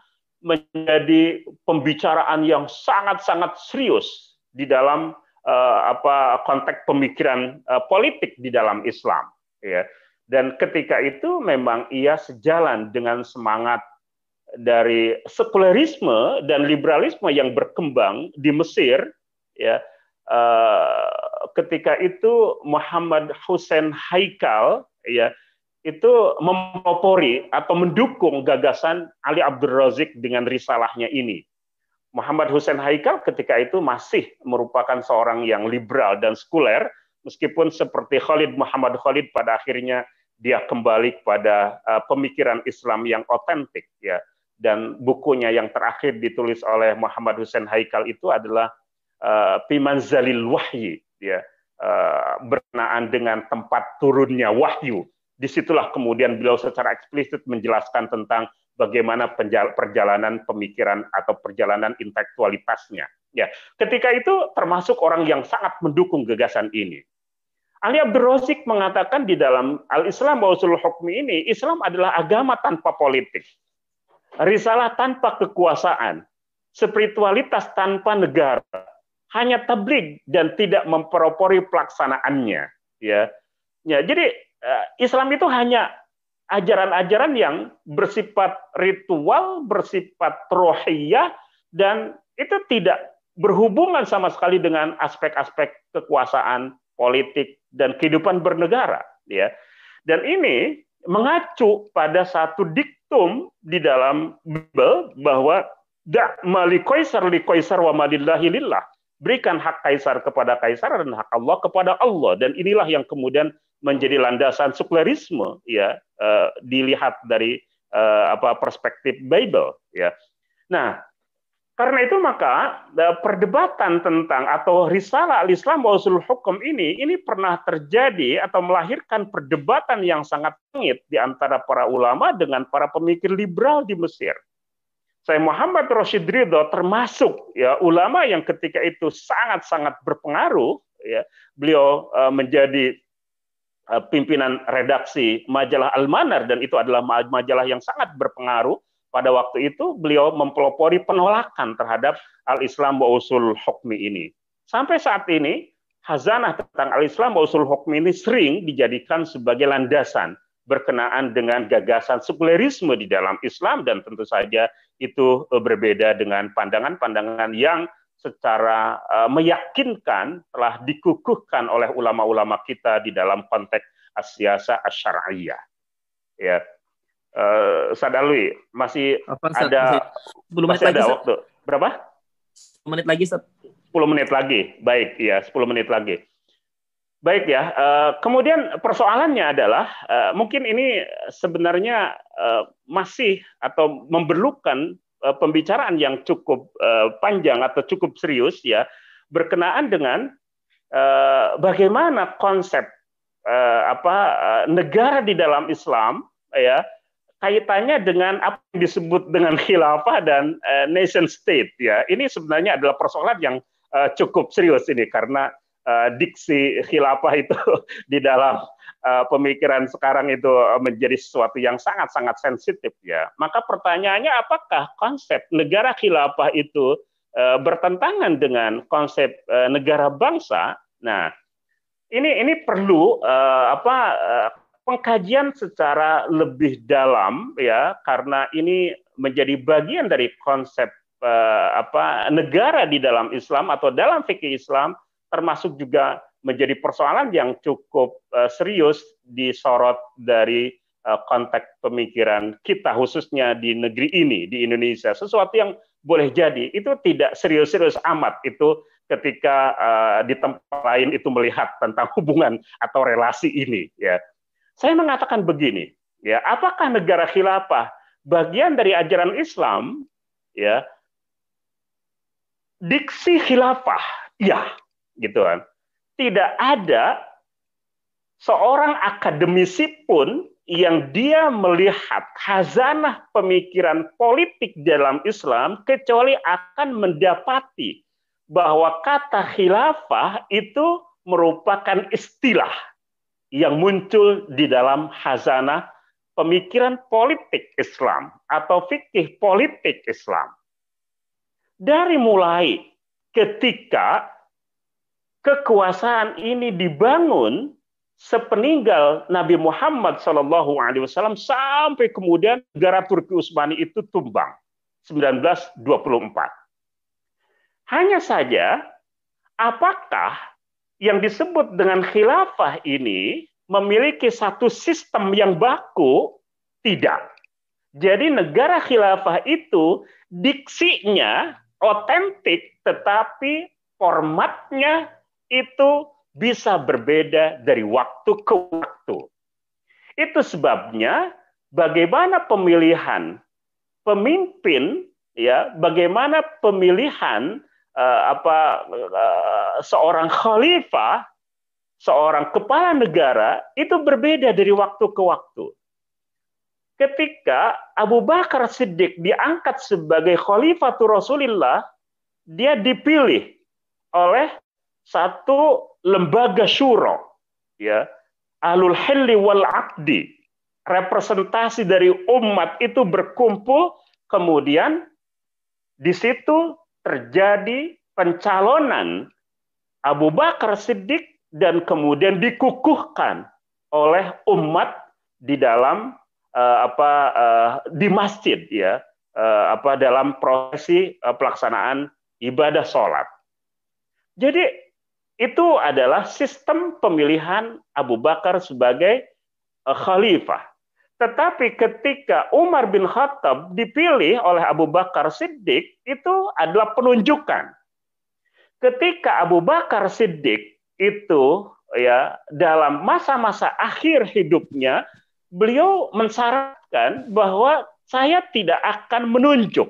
menjadi pembicaraan yang sangat-sangat serius di dalam uh, apa konteks pemikiran uh, politik di dalam Islam ya. Dan ketika itu memang ia sejalan dengan semangat dari sekularisme dan liberalisme yang berkembang di Mesir ya. Uh, ketika itu Muhammad Hussein Haikal ya itu mempopori atau mendukung gagasan Ali Abdul Razik dengan risalahnya ini. Muhammad Hussein Haikal ketika itu masih merupakan seorang yang liberal dan sekuler, meskipun seperti Khalid Muhammad Khalid pada akhirnya dia kembali kepada uh, pemikiran Islam yang otentik ya. Dan bukunya yang terakhir ditulis oleh Muhammad Hussein Haikal itu adalah uh, Pimanzalil Wahyi ya. Uh, berkenaan dengan tempat turunnya wahyu di situlah kemudian beliau secara eksplisit menjelaskan tentang bagaimana perjalanan pemikiran atau perjalanan intelektualitasnya ya ketika itu termasuk orang yang sangat mendukung gagasan ini Ali Abdul Razik mengatakan di dalam Al-Islam wa Usul Hukmi ini, Islam adalah agama tanpa politik. Risalah tanpa kekuasaan. Spiritualitas tanpa negara. Hanya tabligh dan tidak memperopori pelaksanaannya. Ya, ya jadi Islam itu hanya ajaran-ajaran yang bersifat ritual, bersifat rohiyah, dan itu tidak berhubungan sama sekali dengan aspek-aspek kekuasaan politik dan kehidupan bernegara ya. Dan ini mengacu pada satu diktum di dalam Bible bahwa da mali kaisar li kaisar wa malillahi lillah. Berikan hak kaisar kepada kaisar dan hak Allah kepada Allah dan inilah yang kemudian menjadi landasan sekularisme ya uh, dilihat dari uh, apa perspektif Bible ya. Nah, Karena itu maka perdebatan tentang atau risalah al-Islam wa hukum ini ini pernah terjadi atau melahirkan perdebatan yang sangat sengit di antara para ulama dengan para pemikir liberal di Mesir. Saya Muhammad Rashid Ridho termasuk ya ulama yang ketika itu sangat-sangat berpengaruh ya. Beliau uh, menjadi pimpinan redaksi majalah Al-Manar dan itu adalah majalah yang sangat berpengaruh pada waktu itu beliau mempelopori penolakan terhadap al-Islam wa usul hukmi ini. Sampai saat ini, hazanah tentang al-Islam wa usul hukmi ini sering dijadikan sebagai landasan berkenaan dengan gagasan sekulerisme di dalam Islam dan tentu saja itu eh, berbeda dengan pandangan-pandangan yang secara uh, meyakinkan telah dikukuhkan oleh ulama-ulama kita di dalam konteks asyasa asyariyah. Ya, uh, Sadalwi masih Apa, ada masih 10 menit masih lagi, ada waktu. Berapa? 10 menit lagi, 10 menit lagi. Baik, ya, 10 menit lagi. Baik ya. Uh, kemudian persoalannya adalah uh, mungkin ini sebenarnya uh, masih atau memerlukan pembicaraan yang cukup uh, panjang atau cukup serius ya berkenaan dengan uh, bagaimana konsep apa negara di dalam Islam ya kaitannya dengan apa yang disebut dengan khilafah dan nation state ya. Ini sebenarnya adalah persoalan yang cukup serius ini karena uh, diksi khilafah itu di dalam uh, pemikiran sekarang itu menjadi sesuatu yang sangat-sangat sensitif ya. Maka pertanyaannya apakah konsep negara khilafah itu uh, bertentangan dengan konsep uh, negara bangsa? Nah, ini ini perlu uh, apa uh, pengkajian secara lebih dalam ya karena ini menjadi bagian dari konsep apa negara di dalam Islam atau dalam fikih Islam termasuk juga menjadi persoalan yang cukup uh, serius disorot dari uh, konteks pemikiran kita khususnya di negeri ini di Indonesia. Sesuatu yang boleh jadi itu tidak serius-serius amat. Itu ketika uh, di tempat lain itu melihat tentang hubungan atau relasi ini ya. Saya mengatakan begini, ya, apakah negara khilafah bagian dari ajaran Islam? Ya, diksi khilafah, ya, gitu kan. Tidak ada seorang akademisi pun yang dia melihat khazanah pemikiran politik dalam Islam kecuali akan mendapati bahwa kata khilafah itu merupakan istilah yang muncul di dalam hazanah pemikiran politik Islam atau fikih politik Islam. Dari mulai ketika kekuasaan ini dibangun sepeninggal Nabi Muhammad SAW sampai kemudian negara Turki Utsmani itu tumbang 1924. Hanya saja apakah yang disebut dengan khilafah ini memiliki satu sistem yang baku? Tidak. Jadi negara khilafah itu diksinya otentik tetapi formatnya itu bisa berbeda dari waktu ke waktu. Itu sebabnya bagaimana pemilihan pemimpin ya, bagaimana pemilihan uh, apa uh, seorang khalifah, seorang kepala negara itu berbeda dari waktu ke waktu. Ketika Abu Bakar Siddiq diangkat sebagai khalifah Rasulullah, dia dipilih oleh satu lembaga syuro, ya, alul hilli wal aqdi. Representasi dari umat itu berkumpul, kemudian di situ terjadi pencalonan Abu Bakar Siddiq dan kemudian dikukuhkan oleh umat di dalam uh, apa uh, di masjid ya uh, apa dalam prosesi uh, pelaksanaan ibadah sholat. Jadi itu adalah sistem pemilihan Abu Bakar sebagai uh, khalifah. Tetapi ketika Umar bin Khattab dipilih oleh Abu Bakar Siddiq, itu adalah penunjukan. Ketika Abu Bakar Siddiq itu ya dalam masa-masa akhir hidupnya, beliau mensyaratkan bahwa saya tidak akan menunjuk.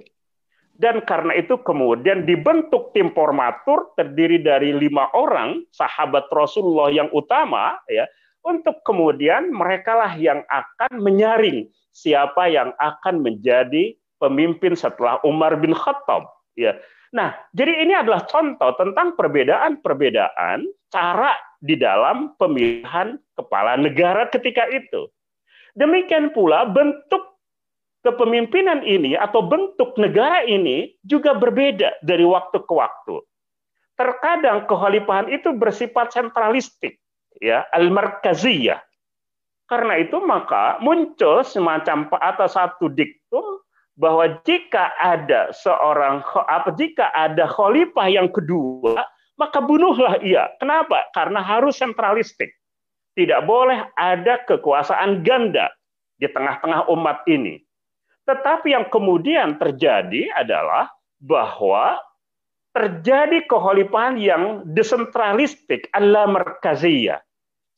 Dan karena itu kemudian dibentuk tim formatur terdiri dari lima orang sahabat Rasulullah yang utama ya untuk kemudian merekalah yang akan menyaring siapa yang akan menjadi pemimpin setelah Umar bin Khattab ya. Nah, jadi ini adalah contoh tentang perbedaan-perbedaan cara di dalam pemilihan kepala negara ketika itu. Demikian pula bentuk kepemimpinan ini atau bentuk negara ini juga berbeda dari waktu ke waktu. Terkadang kekhalifahan itu bersifat sentralistik, ya, al-markaziyah. Karena itu maka muncul semacam atau satu diktum bahwa jika ada seorang apa jika ada khalifah yang kedua, maka bunuhlah ia. Kenapa? Karena harus sentralistik. Tidak boleh ada kekuasaan ganda di tengah-tengah umat ini. Tetapi yang kemudian terjadi adalah bahwa terjadi kekhalifahan yang desentralistik ala merkaziyah.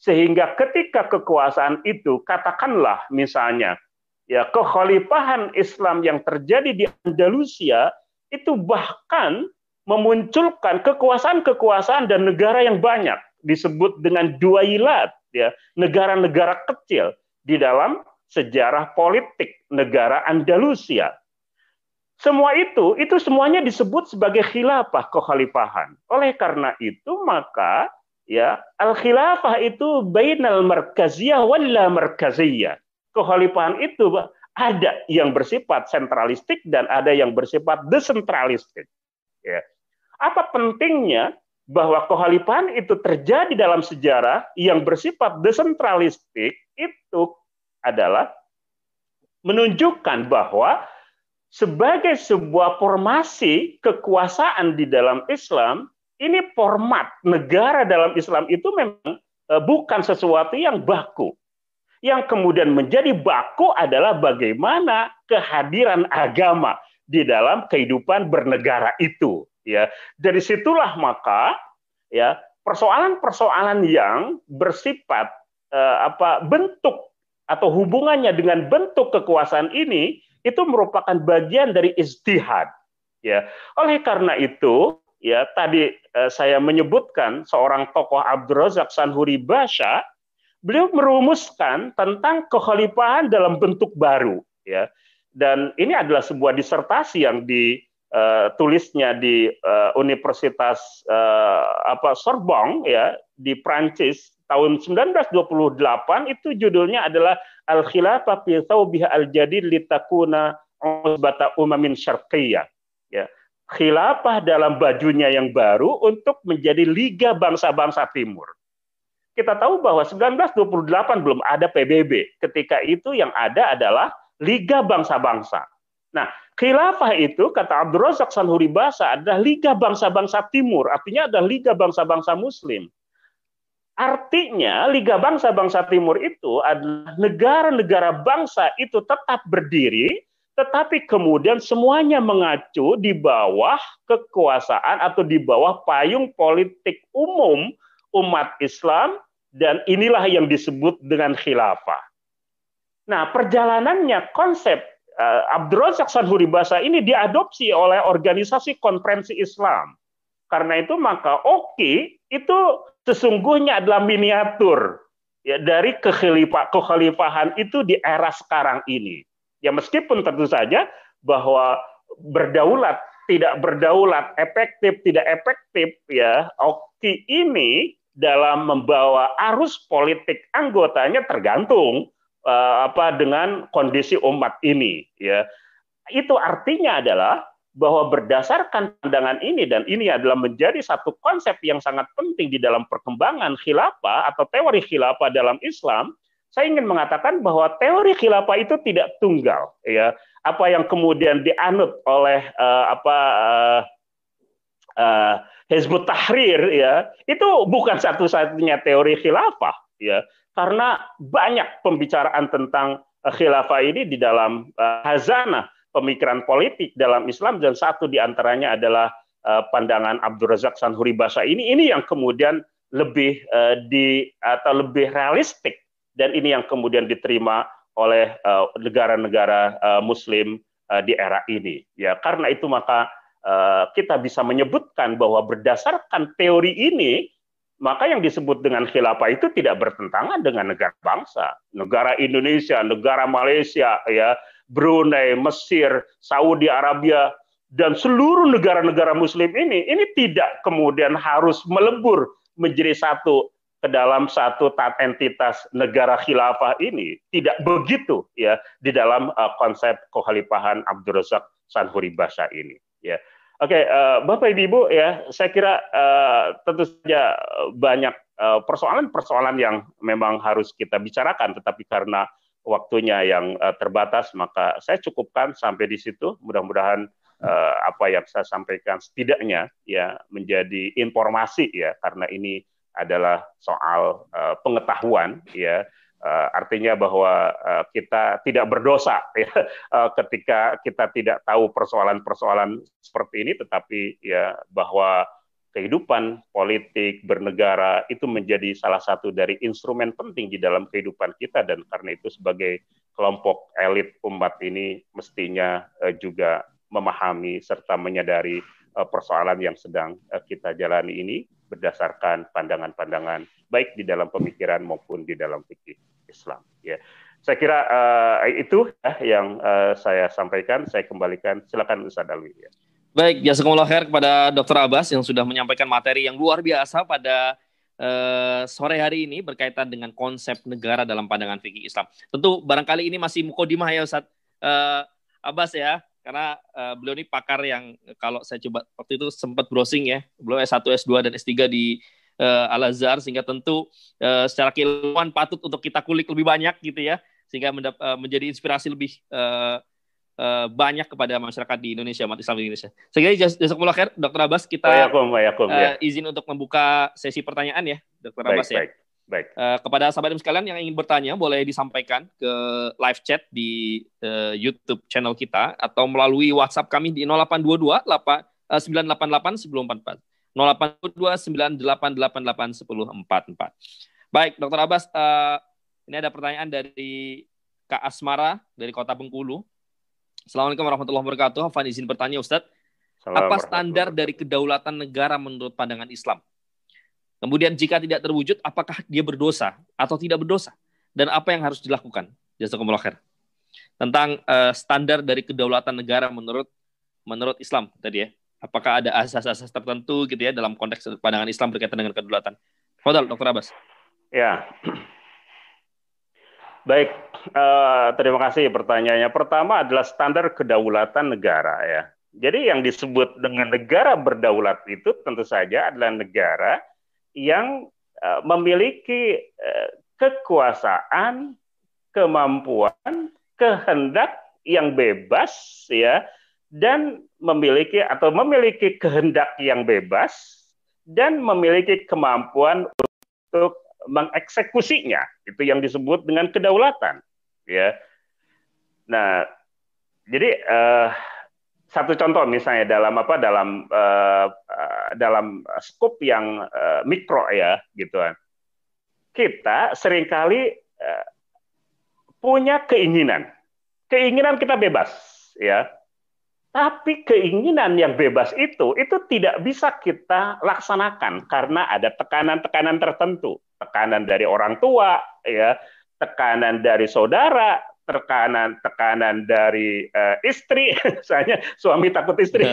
Sehingga ketika kekuasaan itu, katakanlah misalnya, ya kekhalifahan Islam yang terjadi di Andalusia, itu bahkan memunculkan kekuasaan-kekuasaan dan negara yang banyak disebut dengan dua ilat ya negara-negara kecil di dalam sejarah politik negara Andalusia. Semua itu, itu semuanya disebut sebagai khilafah kekhalifahan. Oleh karena itu, maka ya al-khilafah itu bainal markaziyah walla markaziyah. Kekhalifahan itu ada yang bersifat sentralistik dan ada yang bersifat desentralistik. Ya. Apa pentingnya bahwa kekhalifahan itu terjadi dalam sejarah yang bersifat desentralistik itu adalah menunjukkan bahwa sebagai sebuah formasi kekuasaan di dalam Islam, ini format negara dalam Islam itu memang e, bukan sesuatu yang baku. Yang kemudian menjadi baku adalah bagaimana kehadiran agama di dalam kehidupan bernegara itu. Ya, dari situlah maka ya persoalan-persoalan yang bersifat eh, apa bentuk atau hubungannya dengan bentuk kekuasaan ini itu merupakan bagian dari istihad. Ya, oleh karena itu, ya tadi eh, saya menyebutkan seorang tokoh Abdul Razak Sanhuri Basha, beliau merumuskan tentang kekhalifahan dalam bentuk baru. Ya, dan ini adalah sebuah disertasi yang ditulisnya eh, di uh, Universitas uh, apa Sorbonne ya di Prancis tahun 1928 itu judulnya adalah Al Khilafah fi Thawbiha Al Jadid litakuna usbata umamin syarqiyah. Ya. Khilafah dalam bajunya yang baru untuk menjadi liga bangsa-bangsa timur. Kita tahu bahwa 1928 belum ada PBB. Ketika itu yang ada adalah liga bangsa-bangsa. Nah, khilafah itu kata Abdul Razak Sanhuri Basa adalah liga bangsa-bangsa timur, artinya adalah liga bangsa-bangsa muslim. Artinya Liga Bangsa-Bangsa Timur itu adalah negara-negara bangsa itu tetap berdiri, tetapi kemudian semuanya mengacu di bawah kekuasaan atau di bawah payung politik umum umat Islam dan inilah yang disebut dengan khilafah. Nah, perjalanannya konsep uh, Abdul Razak Sanhuri Basa ini diadopsi oleh organisasi konferensi Islam. Karena itu maka OKI itu sesungguhnya adalah miniatur ya dari kekhalifah, kekhalifahan itu di era sekarang ini. Ya meskipun tentu saja bahwa berdaulat tidak berdaulat, efektif tidak efektif ya, Oki ini dalam membawa arus politik anggotanya tergantung uh, apa dengan kondisi umat ini ya. Itu artinya adalah bahwa berdasarkan pandangan ini dan ini adalah menjadi satu konsep yang sangat penting di dalam perkembangan khilafah atau teori khilafah dalam Islam, saya ingin mengatakan bahwa teori khilafah itu tidak tunggal, ya. Apa yang kemudian dianut oleh uh, apa uh, uh, Hizbut Tahrir ya, itu bukan satu-satunya teori khilafah, ya. Karena banyak pembicaraan tentang khilafah ini di dalam uh, hazanah pemikiran politik dalam Islam dan satu di antaranya adalah uh, pandangan Abdul Razak Sanhuri Basa ini ini yang kemudian lebih uh, di atau lebih realistik dan ini yang kemudian diterima oleh negara-negara uh, Muslim di era ini. Ya, karena itu maka kita bisa menyebutkan bahwa berdasarkan teori ini maka yang disebut dengan khilafah itu tidak bertentangan dengan negara bangsa. Negara Indonesia, negara Malaysia, ya, Brunei, Mesir, Saudi Arabia, dan seluruh negara-negara muslim ini, ini tidak kemudian harus melebur menjadi satu ke dalam satu tat entitas negara khilafah ini. Tidak begitu ya di dalam uh, konsep kekhalifahan Abdul Razak Sanhuri Basa ini ya. Oke, uh, Bapak Ibu ya, saya kira uh, tentu saja banyak persoalan-persoalan uh, yang memang harus kita bicarakan, tetapi karena waktunya yang uh, terbatas, maka saya cukupkan sampai di situ. Mudah-mudahan uh, apa yang saya sampaikan setidaknya ya menjadi informasi ya, karena ini adalah soal uh, pengetahuan ya Uh, artinya bahwa uh, kita tidak berdosa ya, uh, ketika kita tidak tahu persoalan-persoalan seperti ini, tetapi ya bahwa kehidupan politik bernegara itu menjadi salah satu dari instrumen penting di dalam kehidupan kita dan karena itu sebagai kelompok elit umat ini mestinya uh, juga memahami serta menyadari uh, persoalan yang sedang uh, kita jalani ini berdasarkan pandangan-pandangan baik di dalam pemikiran maupun di dalam fikih Islam. Ya, saya kira uh, itu ya, yang uh, saya sampaikan. Saya kembalikan. Silakan Ustaz Alwi. Ya. Baik, jazakumullah khair kepada Dr. Abbas yang sudah menyampaikan materi yang luar biasa pada uh, sore hari ini berkaitan dengan konsep negara dalam pandangan fikih Islam. Tentu barangkali ini masih mukodimah ya Ustaz uh, Abbas ya karena uh, beliau ini pakar yang kalau saya coba waktu itu sempat browsing ya, beliau S1, S2 dan S3 di uh, Al Azhar sehingga tentu uh, secara keilmuan patut untuk kita kulik lebih banyak gitu ya, sehingga mendap, menjadi inspirasi lebih uh, uh, banyak kepada masyarakat di Indonesia, umat Islam di Indonesia. Sehingga jazakumullah khair, Dr. Abbas, kita Wayakum, wayakum, uh, ya. izin untuk membuka sesi pertanyaan ya, Dr. Abbas ya. Baik. Baik. Uh, kepada sahabat sekalian yang ingin bertanya boleh disampaikan ke live chat di uh, YouTube channel kita atau melalui WhatsApp kami di 0822 8, uh, 988 1044. 0822 9888 1044. Baik, Dokter Abbas, uh, ini ada pertanyaan dari Kak Asmara dari Kota Bengkulu. Assalamualaikum warahmatullahi wabarakatuh. Afan izin bertanya Ustadz. Apa standar dari kedaulatan negara menurut pandangan Islam? Kemudian jika tidak terwujud, apakah dia berdosa atau tidak berdosa? Dan apa yang harus dilakukan? Jazakumullah khair. Tentang uh, standar dari kedaulatan negara menurut menurut Islam tadi ya. Apakah ada asas-asas tertentu gitu ya dalam konteks pandangan Islam berkaitan dengan kedaulatan? Fadal, Dr. Abbas. Ya. Baik, uh, terima kasih pertanyaannya. Pertama adalah standar kedaulatan negara ya. Jadi yang disebut dengan negara berdaulat itu tentu saja adalah negara yang uh, memiliki uh, kekuasaan, kemampuan, kehendak yang bebas ya dan memiliki atau memiliki kehendak yang bebas dan memiliki kemampuan untuk mengeksekusinya itu yang disebut dengan kedaulatan ya. Nah jadi uh, satu contoh misalnya dalam apa dalam uh, dalam skop yang uh, mikro ya gitu kan. Kita sering kali uh, punya keinginan. Keinginan kita bebas ya. Tapi keinginan yang bebas itu itu tidak bisa kita laksanakan karena ada tekanan-tekanan tertentu tekanan dari orang tua ya tekanan dari saudara tekanan tekanan dari uh, istri, misalnya suami takut istri.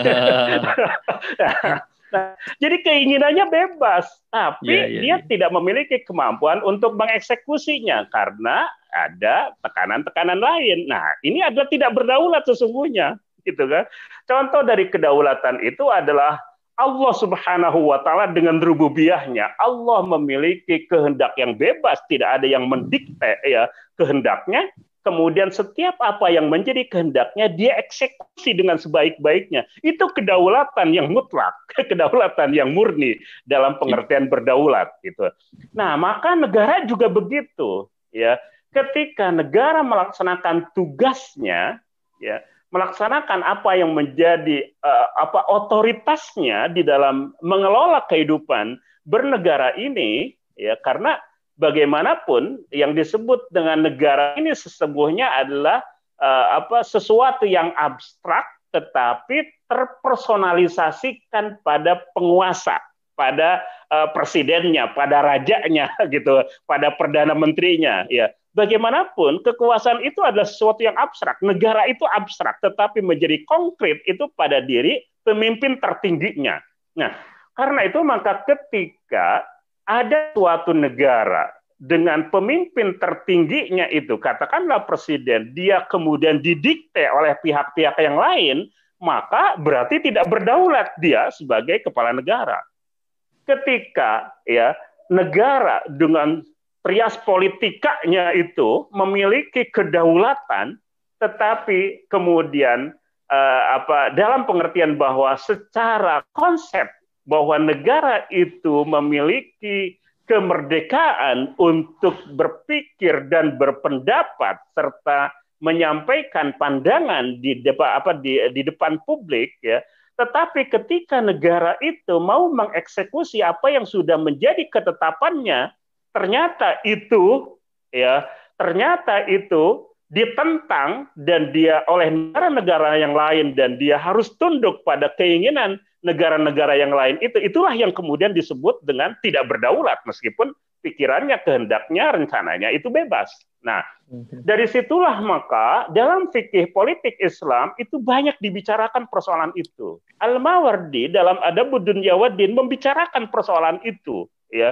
nah, jadi keinginannya bebas, tapi yeah, yeah, dia yeah. tidak memiliki kemampuan untuk mengeksekusinya karena ada tekanan-tekanan lain. Nah, ini adalah tidak berdaulat sesungguhnya, gitu kan? Contoh dari kedaulatan itu adalah Allah Subhanahu wa taala dengan rububiyahnya Allah memiliki kehendak yang bebas tidak ada yang mendikte ya kehendaknya kemudian setiap apa yang menjadi kehendaknya dia eksekusi dengan sebaik-baiknya. Itu kedaulatan yang mutlak, kedaulatan yang murni dalam pengertian berdaulat gitu. Nah, maka negara juga begitu, ya. Ketika negara melaksanakan tugasnya, ya, melaksanakan apa yang menjadi uh, apa otoritasnya di dalam mengelola kehidupan bernegara ini, ya, karena bagaimanapun yang disebut dengan negara ini sesungguhnya adalah uh, apa sesuatu yang abstrak tetapi terpersonalisasikan pada penguasa, pada uh, presidennya, pada rajanya gitu, pada perdana menterinya ya. Bagaimanapun kekuasaan itu adalah sesuatu yang abstrak. Negara itu abstrak tetapi menjadi konkret itu pada diri pemimpin tertingginya. Nah, karena itu maka ketika ada suatu negara dengan pemimpin tertingginya itu, katakanlah presiden, dia kemudian didikte oleh pihak-pihak yang lain, maka berarti tidak berdaulat dia sebagai kepala negara. Ketika ya negara dengan trias politikanya itu memiliki kedaulatan, tetapi kemudian uh, apa dalam pengertian bahwa secara konsep bahwa negara itu memiliki kemerdekaan untuk berpikir dan berpendapat serta menyampaikan pandangan di depan apa di, di depan publik ya tetapi ketika negara itu mau mengeksekusi apa yang sudah menjadi ketetapannya ternyata itu ya ternyata itu ditentang dan dia oleh negara-negara yang lain dan dia harus tunduk pada keinginan negara-negara yang lain itu itulah yang kemudian disebut dengan tidak berdaulat meskipun pikirannya kehendaknya rencananya itu bebas. Nah, dari situlah maka dalam fikih politik Islam itu banyak dibicarakan persoalan itu. Al-Mawardi dalam Adabud Dunyawaddin membicarakan persoalan itu, ya.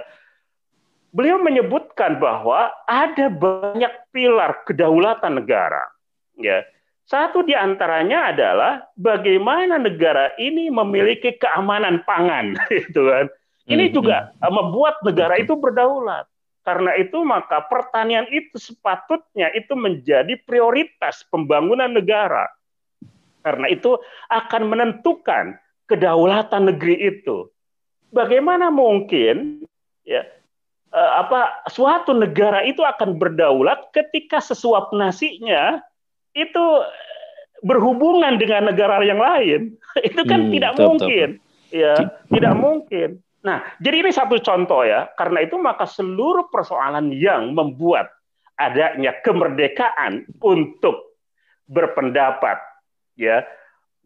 Beliau menyebutkan bahwa ada banyak pilar kedaulatan negara, ya satu di antaranya adalah bagaimana negara ini memiliki keamanan pangan, gitu kan. Ini hmm, juga hmm. membuat negara itu berdaulat. Karena itu maka pertanian itu sepatutnya itu menjadi prioritas pembangunan negara. Karena itu akan menentukan kedaulatan negeri itu. Bagaimana mungkin ya apa suatu negara itu akan berdaulat ketika sesuap nasinya itu berhubungan dengan negara yang lain. itu kan hmm, tidak betul, mungkin. Ya, tidak mungkin. Nah, jadi ini satu contoh ya. Karena itu maka seluruh persoalan yang membuat adanya kemerdekaan untuk berpendapat ya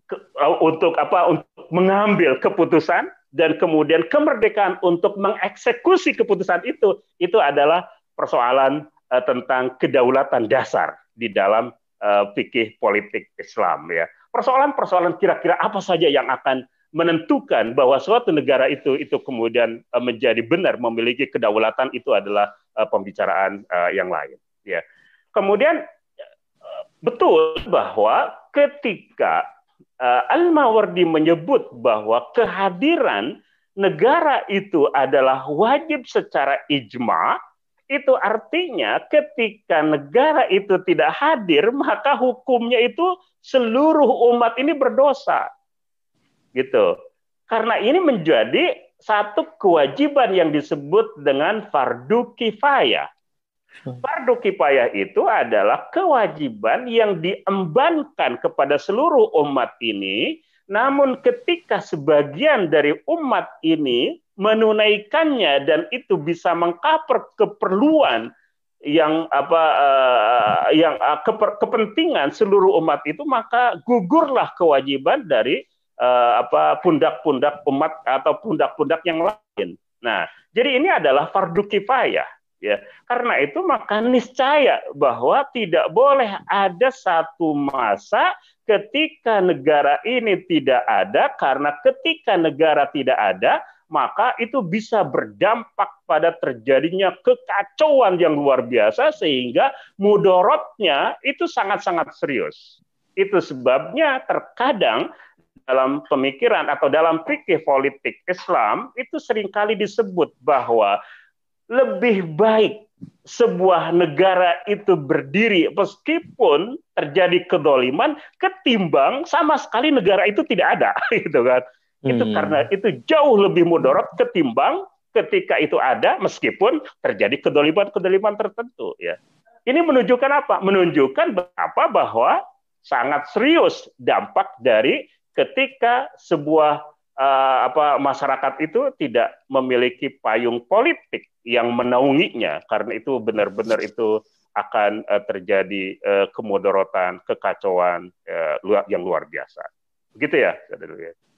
ke, uh, untuk apa untuk mengambil keputusan dan kemudian kemerdekaan untuk mengeksekusi keputusan itu itu adalah persoalan uh, tentang kedaulatan dasar di dalam uh, fikih politik Islam ya. Persoalan-persoalan kira-kira apa saja yang akan menentukan bahwa suatu negara itu itu kemudian uh, menjadi benar memiliki kedaulatan itu adalah uh, pembicaraan uh, yang lain ya. Kemudian betul bahwa ketika Al-Mawardi menyebut bahwa kehadiran negara itu adalah wajib secara ijma itu artinya ketika negara itu tidak hadir, maka hukumnya itu seluruh umat ini berdosa. Gitu. Karena ini menjadi satu kewajiban yang disebut dengan fardu kifayah. Fardu kifayah itu adalah kewajiban yang diembankan kepada seluruh umat ini, namun ketika sebagian dari umat ini menunaikannya dan itu bisa mengcover keperluan yang apa uh, yang uh, keper, kepentingan seluruh umat itu maka gugurlah kewajiban dari uh, apa pundak-pundak umat atau pundak-pundak yang lain. Nah, jadi ini adalah fardu kifayah ya. Karena itu maka niscaya bahwa tidak boleh ada satu masa ketika negara ini tidak ada karena ketika negara tidak ada maka itu bisa berdampak pada terjadinya kekacauan yang luar biasa sehingga mudorotnya itu sangat-sangat serius. Itu sebabnya terkadang dalam pemikiran atau dalam fikih politik Islam itu sering kali disebut bahwa lebih baik sebuah negara itu berdiri meskipun terjadi kedoliman ketimbang sama sekali negara itu tidak ada gitu kan itu hmm. karena itu jauh lebih mudarat ketimbang ketika itu ada meskipun terjadi kedoliman-kedoliman tertentu ya. Ini menunjukkan apa? Menunjukkan apa bahwa sangat serius dampak dari ketika sebuah uh, apa masyarakat itu tidak memiliki payung politik yang menaunginya karena itu benar-benar itu akan uh, terjadi uh, kemudorotan, kekacauan uh, yang luar biasa. Begitu ya,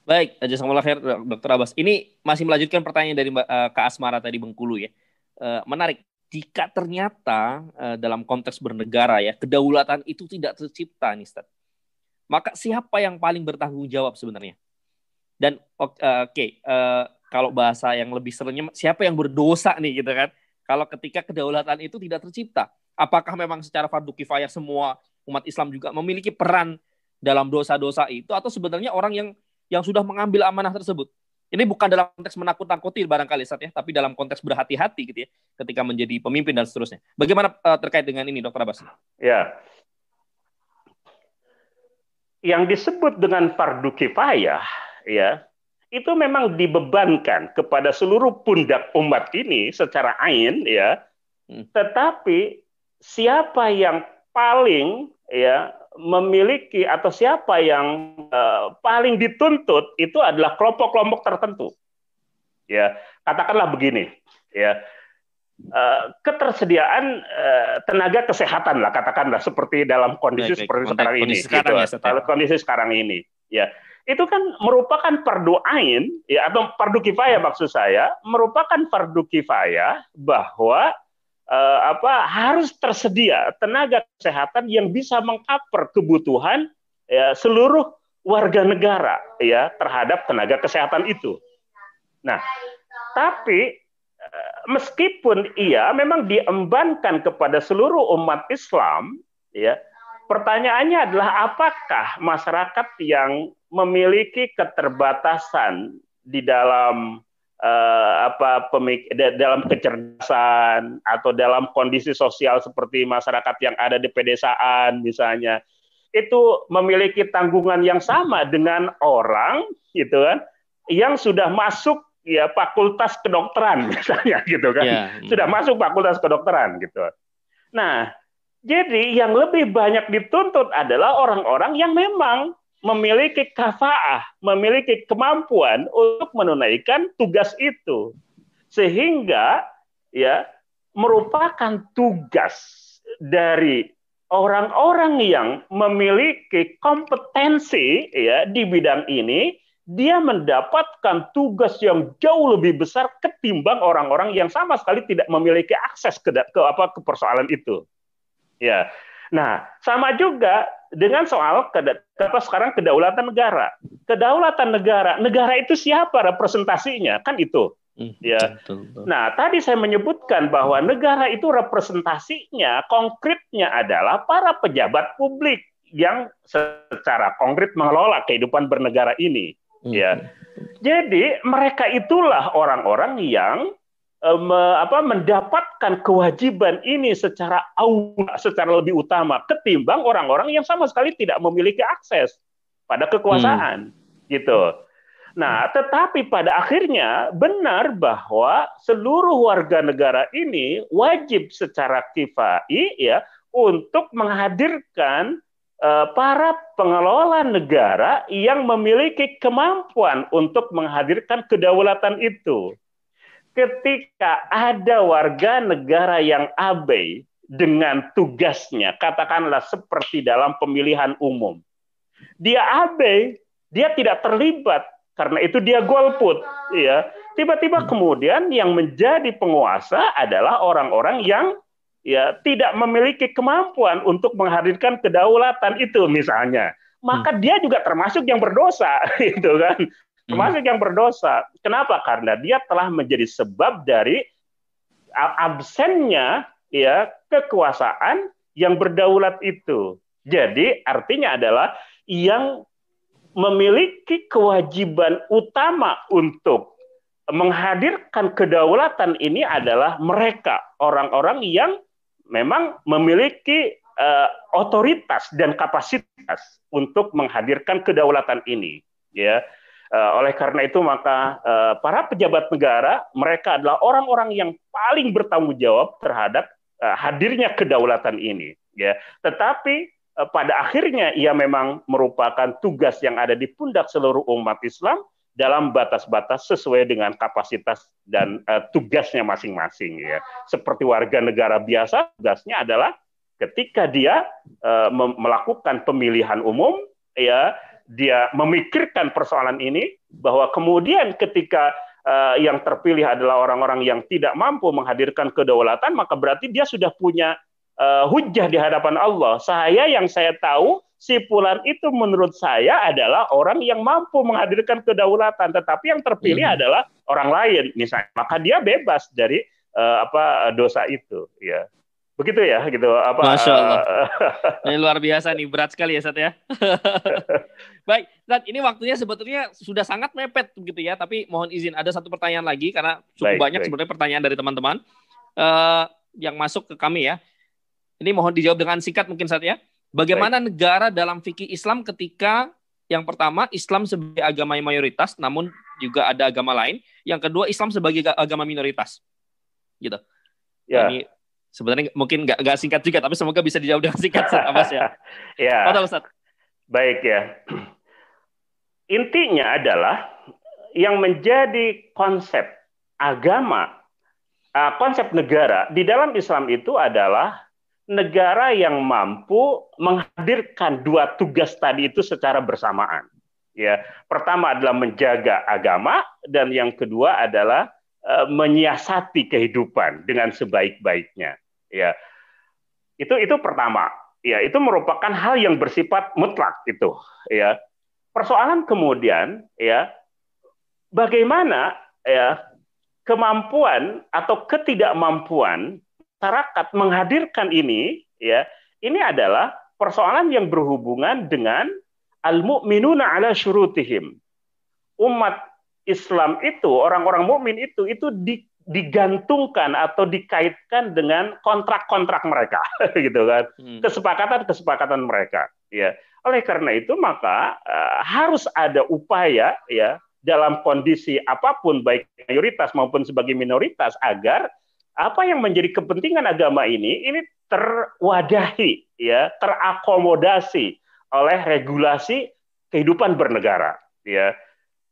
Baik, jazakumullah khair Dr. Abbas. Ini masih melanjutkan pertanyaan dari uh, Kak Asmara tadi Bengkulu ya. Uh, menarik. Jika ternyata uh, dalam konteks bernegara ya, kedaulatan itu tidak tercipta nih, Ustaz. Maka siapa yang paling bertanggung jawab sebenarnya? Dan oke, okay, uh, kalau bahasa yang lebih serunya siapa yang berdosa nih gitu kan? Kalau ketika kedaulatan itu tidak tercipta, apakah memang secara fardu kifayah semua umat Islam juga memiliki peran dalam dosa-dosa itu atau sebenarnya orang yang yang sudah mengambil amanah tersebut? Ini bukan dalam konteks menakut-nakuti barangkali saat ya, tapi dalam konteks berhati-hati gitu ya, ketika menjadi pemimpin dan seterusnya. Bagaimana uh, terkait dengan ini, Dokter Abbas? Ya, yang disebut dengan fardu kifayah, ya, itu memang dibebankan kepada seluruh pundak umat ini secara ain ya hmm. tetapi siapa yang paling ya memiliki atau siapa yang uh, paling dituntut itu adalah kelompok-kelompok tertentu ya katakanlah begini ya uh, ketersediaan uh, tenaga kesehatan lah katakanlah seperti dalam kondisi baik, seperti baik. sekarang ini sekarang gitu. ya, kondisi sekarang ini ya itu kan merupakan fardu ain ya atau fardu kifayah maksud saya merupakan fardu kifayah bahwa eh, apa harus tersedia tenaga kesehatan yang bisa mengcover kebutuhan ya seluruh warga negara ya terhadap tenaga kesehatan itu. Nah, tapi eh, meskipun ia memang diembankan kepada seluruh umat Islam ya pertanyaannya adalah apakah masyarakat yang memiliki keterbatasan di dalam uh, apa pemik dalam kecerdasan atau dalam kondisi sosial seperti masyarakat yang ada di pedesaan misalnya itu memiliki tanggungan yang sama dengan orang gitu kan yang sudah masuk ya fakultas kedokteran misalnya gitu kan yeah. sudah masuk fakultas kedokteran gitu nah jadi yang lebih banyak dituntut adalah orang-orang yang memang memiliki kafaah, memiliki kemampuan untuk menunaikan tugas itu. Sehingga ya merupakan tugas dari orang-orang yang memiliki kompetensi ya di bidang ini dia mendapatkan tugas yang jauh lebih besar ketimbang orang-orang yang sama sekali tidak memiliki akses ke, ke apa ke persoalan itu. Ya. Nah, sama juga dengan soal apa sekarang kedaulatan negara. Kedaulatan negara, negara itu siapa representasinya? Kan itu. Hmm, ya. Nah, tadi saya menyebutkan bahwa negara itu representasinya konkretnya adalah para pejabat publik yang secara konkret mengelola kehidupan bernegara ini. Hmm, ya. Jadi mereka itulah orang-orang yang me, apa, mendapatkan kewajiban ini secara aula, secara lebih utama ketimbang orang-orang yang sama sekali tidak memiliki akses pada kekuasaan, hmm. gitu. Nah, tetapi pada akhirnya benar bahwa seluruh warga negara ini wajib secara kifai ya untuk menghadirkan uh, para pengelola negara yang memiliki kemampuan untuk menghadirkan kedaulatan itu ketika ada warga negara yang abai dengan tugasnya, katakanlah seperti dalam pemilihan umum. Dia abai, dia tidak terlibat karena itu dia golput, ya. Tiba-tiba kemudian yang menjadi penguasa adalah orang-orang yang ya tidak memiliki kemampuan untuk menghadirkan kedaulatan itu misalnya. Maka hmm. dia juga termasuk yang berdosa, itu kan termasuk yang berdosa. Kenapa? Karena dia telah menjadi sebab dari absennya ya kekuasaan yang berdaulat itu. Jadi artinya adalah yang memiliki kewajiban utama untuk menghadirkan kedaulatan ini adalah mereka orang-orang yang memang memiliki uh, otoritas dan kapasitas untuk menghadirkan kedaulatan ini ya oleh karena itu maka uh, para pejabat negara mereka adalah orang-orang yang paling bertanggung jawab terhadap uh, hadirnya kedaulatan ini ya. Tetapi pada akhirnya ia memang merupakan tugas yang ada di pundak seluruh umat Islam dalam batas-batas sesuai dengan kapasitas dan uh, tugasnya masing-masing ya. Seperti warga negara biasa tugasnya adalah ketika dia uh, melakukan pemilihan umum ya dia memikirkan persoalan ini bahwa kemudian ketika uh, yang terpilih adalah orang-orang yang tidak mampu menghadirkan kedaulatan maka berarti dia sudah punya uh, hujah di hadapan Allah. Saya yang saya tahu si Fulan itu menurut saya adalah orang yang mampu menghadirkan kedaulatan tetapi yang terpilih hmm. adalah orang lain. Misalnya maka dia bebas dari uh, apa dosa itu ya begitu ya gitu. Apa Masya Allah. ini luar biasa nih berat sekali ya Sat ya. Baik Sat ini waktunya sebetulnya sudah sangat mepet begitu ya. Tapi mohon izin ada satu pertanyaan lagi karena cukup baik, banyak baik. sebenarnya pertanyaan dari teman-teman. Uh, yang masuk ke kami ya. Ini mohon dijawab dengan singkat mungkin Sat ya. Bagaimana baik. negara dalam fikih Islam ketika yang pertama Islam sebagai agama yang mayoritas namun juga ada agama lain. Yang kedua Islam sebagai agama minoritas. Gitu. Ya. ini sebenarnya mungkin nggak nggak singkat juga, tapi semoga bisa dijawab dengan singkat, Ustaz Abbas ya. ya. Betul, Ustaz. Baik ya. Intinya adalah yang menjadi konsep agama, uh, konsep negara di dalam Islam itu adalah negara yang mampu menghadirkan dua tugas tadi itu secara bersamaan. Ya, pertama adalah menjaga agama dan yang kedua adalah uh, menyiasati kehidupan dengan sebaik-baiknya ya itu itu pertama. Ya itu merupakan hal yang bersifat mutlak itu. Ya persoalan kemudian ya bagaimana ya kemampuan atau ketidakmampuan masyarakat menghadirkan ini ya ini adalah persoalan yang berhubungan dengan al mu'minuna ala syurutihim. Umat Islam itu orang-orang mukmin itu itu di digantungkan atau dikaitkan dengan kontrak-kontrak mereka gitu kan? Hmm. kesepakatan-kesepakatan mereka ya. Oleh karena itu maka uh, harus ada upaya ya dalam kondisi apa pun baik mayoritas maupun sebagai minoritas agar apa yang menjadi kepentingan agama ini ini terwadahi ya terakomodasi oleh regulasi kehidupan bernegara ya.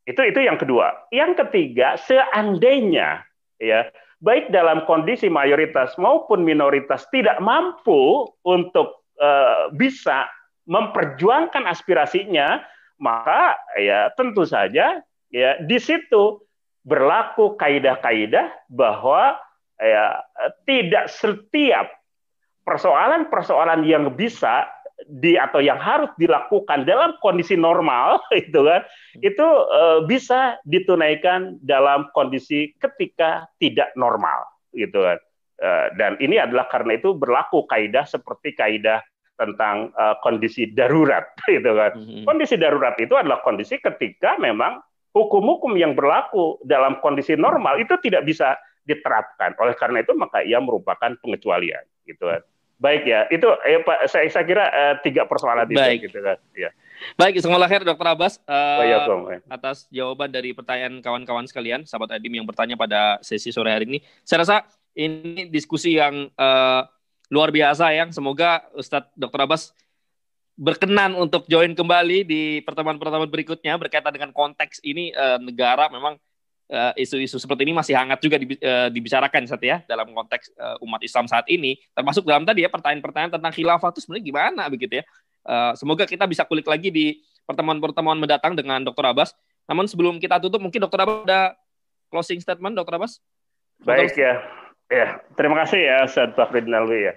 Itu itu yang kedua. Yang ketiga seandainya ya baik dalam kondisi mayoritas maupun minoritas tidak mampu untuk uh, bisa memperjuangkan aspirasinya maka ya tentu saja ya di situ berlaku kaidah-kaidah bahwa ya tidak setiap persoalan-persoalan yang bisa di atau yang harus dilakukan dalam kondisi normal itu kan hmm. itu uh, bisa ditunaikan dalam kondisi ketika tidak normal gitu kan uh, dan ini adalah karena itu berlaku kaidah seperti kaidah tentang uh, kondisi darurat gitu kan hmm. kondisi darurat itu adalah kondisi ketika memang hukum-hukum yang berlaku dalam kondisi normal itu tidak bisa diterapkan oleh karena itu maka ia merupakan pengecualian gitu kan Baik ya, itu eh, Pak, saya, saya kira eh, tiga persoalan Baik. itu gitu kan. Ya. Baik, semoga lahir Dokter Abbas uh, atas jawaban dari pertanyaan kawan-kawan sekalian, sahabat Adim yang bertanya pada sesi sore hari ini. Saya rasa ini diskusi yang uh, luar biasa yang semoga Ustadz Dokter Abbas berkenan untuk join kembali di pertemuan-pertemuan berikutnya berkaitan dengan konteks ini uh, negara memang isu-isu uh, seperti ini masih hangat juga uh, dibicarakan saat ya dalam konteks uh, umat Islam saat ini termasuk dalam tadi ya pertanyaan-pertanyaan tentang khilafah itu sebenarnya gimana begitu ya uh, semoga kita bisa kulik lagi di pertemuan-pertemuan mendatang dengan Dr. Abbas namun sebelum kita tutup mungkin Dr. Abbas ada closing statement Dr. Abbas baik ya ya terima kasih ya Ustaz Fahrid Nalwi ya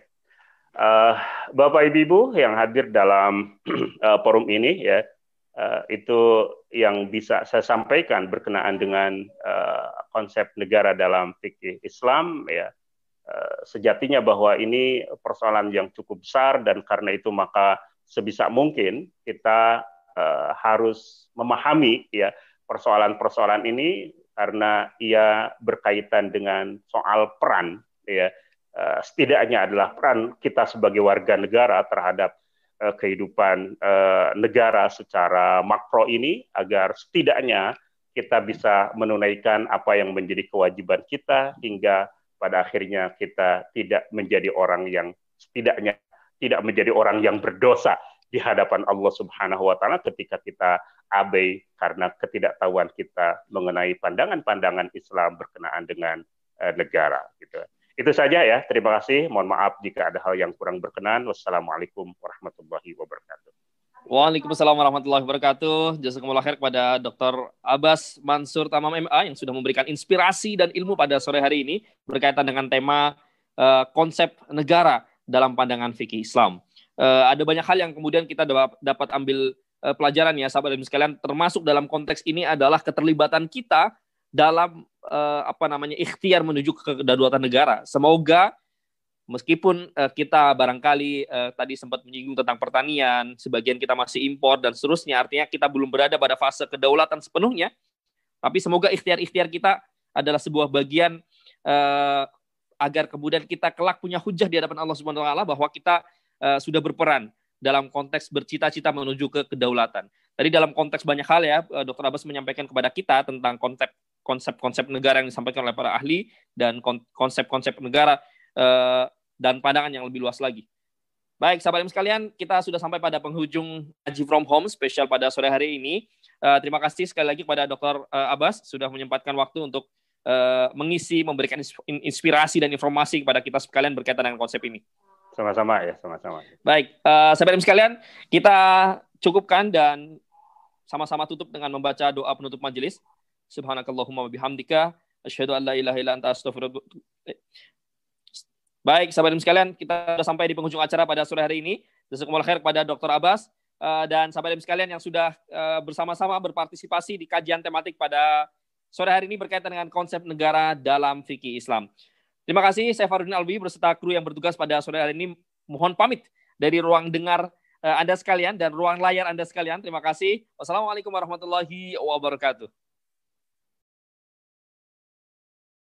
uh, Bapak Ibu yang hadir dalam uh, forum ini ya uh, itu yang bisa saya sampaikan berkenaan dengan uh, konsep negara dalam fikih Islam ya. Uh, sejatinya bahwa ini persoalan yang cukup besar dan karena itu maka sebisa mungkin kita uh, harus memahami ya persoalan-persoalan ini karena ia berkaitan dengan soal peran ya. Uh, setidaknya adalah peran kita sebagai warga negara terhadap uh, kehidupan uh, negara secara makro ini agar setidaknya kita bisa menunaikan apa yang menjadi kewajiban kita hingga pada akhirnya kita tidak menjadi orang yang setidaknya tidak menjadi orang yang berdosa di hadapan Allah Subhanahu wa taala ketika kita abai karena ketidaktahuan kita mengenai pandangan-pandangan Islam berkenaan dengan uh, negara gitu. Itu saja ya. Terima kasih. Mohon maaf jika ada hal yang kurang berkenan. Wassalamualaikum warahmatullahi wabarakatuh. Waalaikumsalam warahmatullahi wabarakatuh. Jazakumullah khair kepada Dr. Abbas Mansur Tamam MA yang sudah memberikan inspirasi dan ilmu pada sore hari ini berkaitan dengan tema uh, konsep negara dalam pandangan fikih Islam. Uh, ada banyak hal yang kemudian kita dapat ambil uh, pelajaran ya sahabat dan sekalian termasuk dalam konteks ini adalah keterlibatan kita dalam uh, apa namanya ikhtiar menuju ke kedaulatan negara. Semoga meskipun uh, kita barangkali uh, tadi sempat menyinggung tentang pertanian, sebagian kita masih impor dan seterusnya, artinya kita belum berada pada fase kedaulatan sepenuhnya. Tapi semoga ikhtiar-ikhtiar kita adalah sebuah bagian uh, agar kemudian kita kelak punya hujah di hadapan Allah Subhanahu wa taala bahwa kita uh, sudah berperan dalam konteks bercita-cita menuju ke kedaulatan. Tadi dalam konteks banyak hal ya, Dr. Abbas menyampaikan kepada kita tentang konsep konsep-konsep negara yang disampaikan oleh para ahli dan konsep-konsep negara uh, dan pandangan yang lebih luas lagi. Baik, sahabat sekalian, kita sudah sampai pada penghujung Haji From Home spesial pada sore hari ini. Uh, terima kasih sekali lagi kepada Dr. Uh, Abbas sudah menyempatkan waktu untuk uh, mengisi, memberikan inspirasi dan informasi kepada kita sekalian berkaitan dengan konsep ini. Sama-sama ya, sama-sama. Baik, uh, sahabat sekalian, kita cukupkan dan sama-sama tutup dengan membaca doa penutup majelis. Subhanakallahumma bihamdika asyhadu an la ilaha illa anta astaghfiruka Baik, sahabat sekalian, kita sudah sampai di penghujung acara pada sore hari ini. Jazakumullah khair kepada Dr. Abbas uh, dan sahabat sekalian yang sudah uh, bersama-sama berpartisipasi di kajian tematik pada sore hari ini berkaitan dengan konsep negara dalam fikih Islam. Terima kasih, saya Farudin Alwi berserta kru yang bertugas pada sore hari ini. Mohon pamit dari ruang dengar Anda sekalian dan ruang layar Anda sekalian. Terima kasih. Wassalamualaikum warahmatullahi wabarakatuh.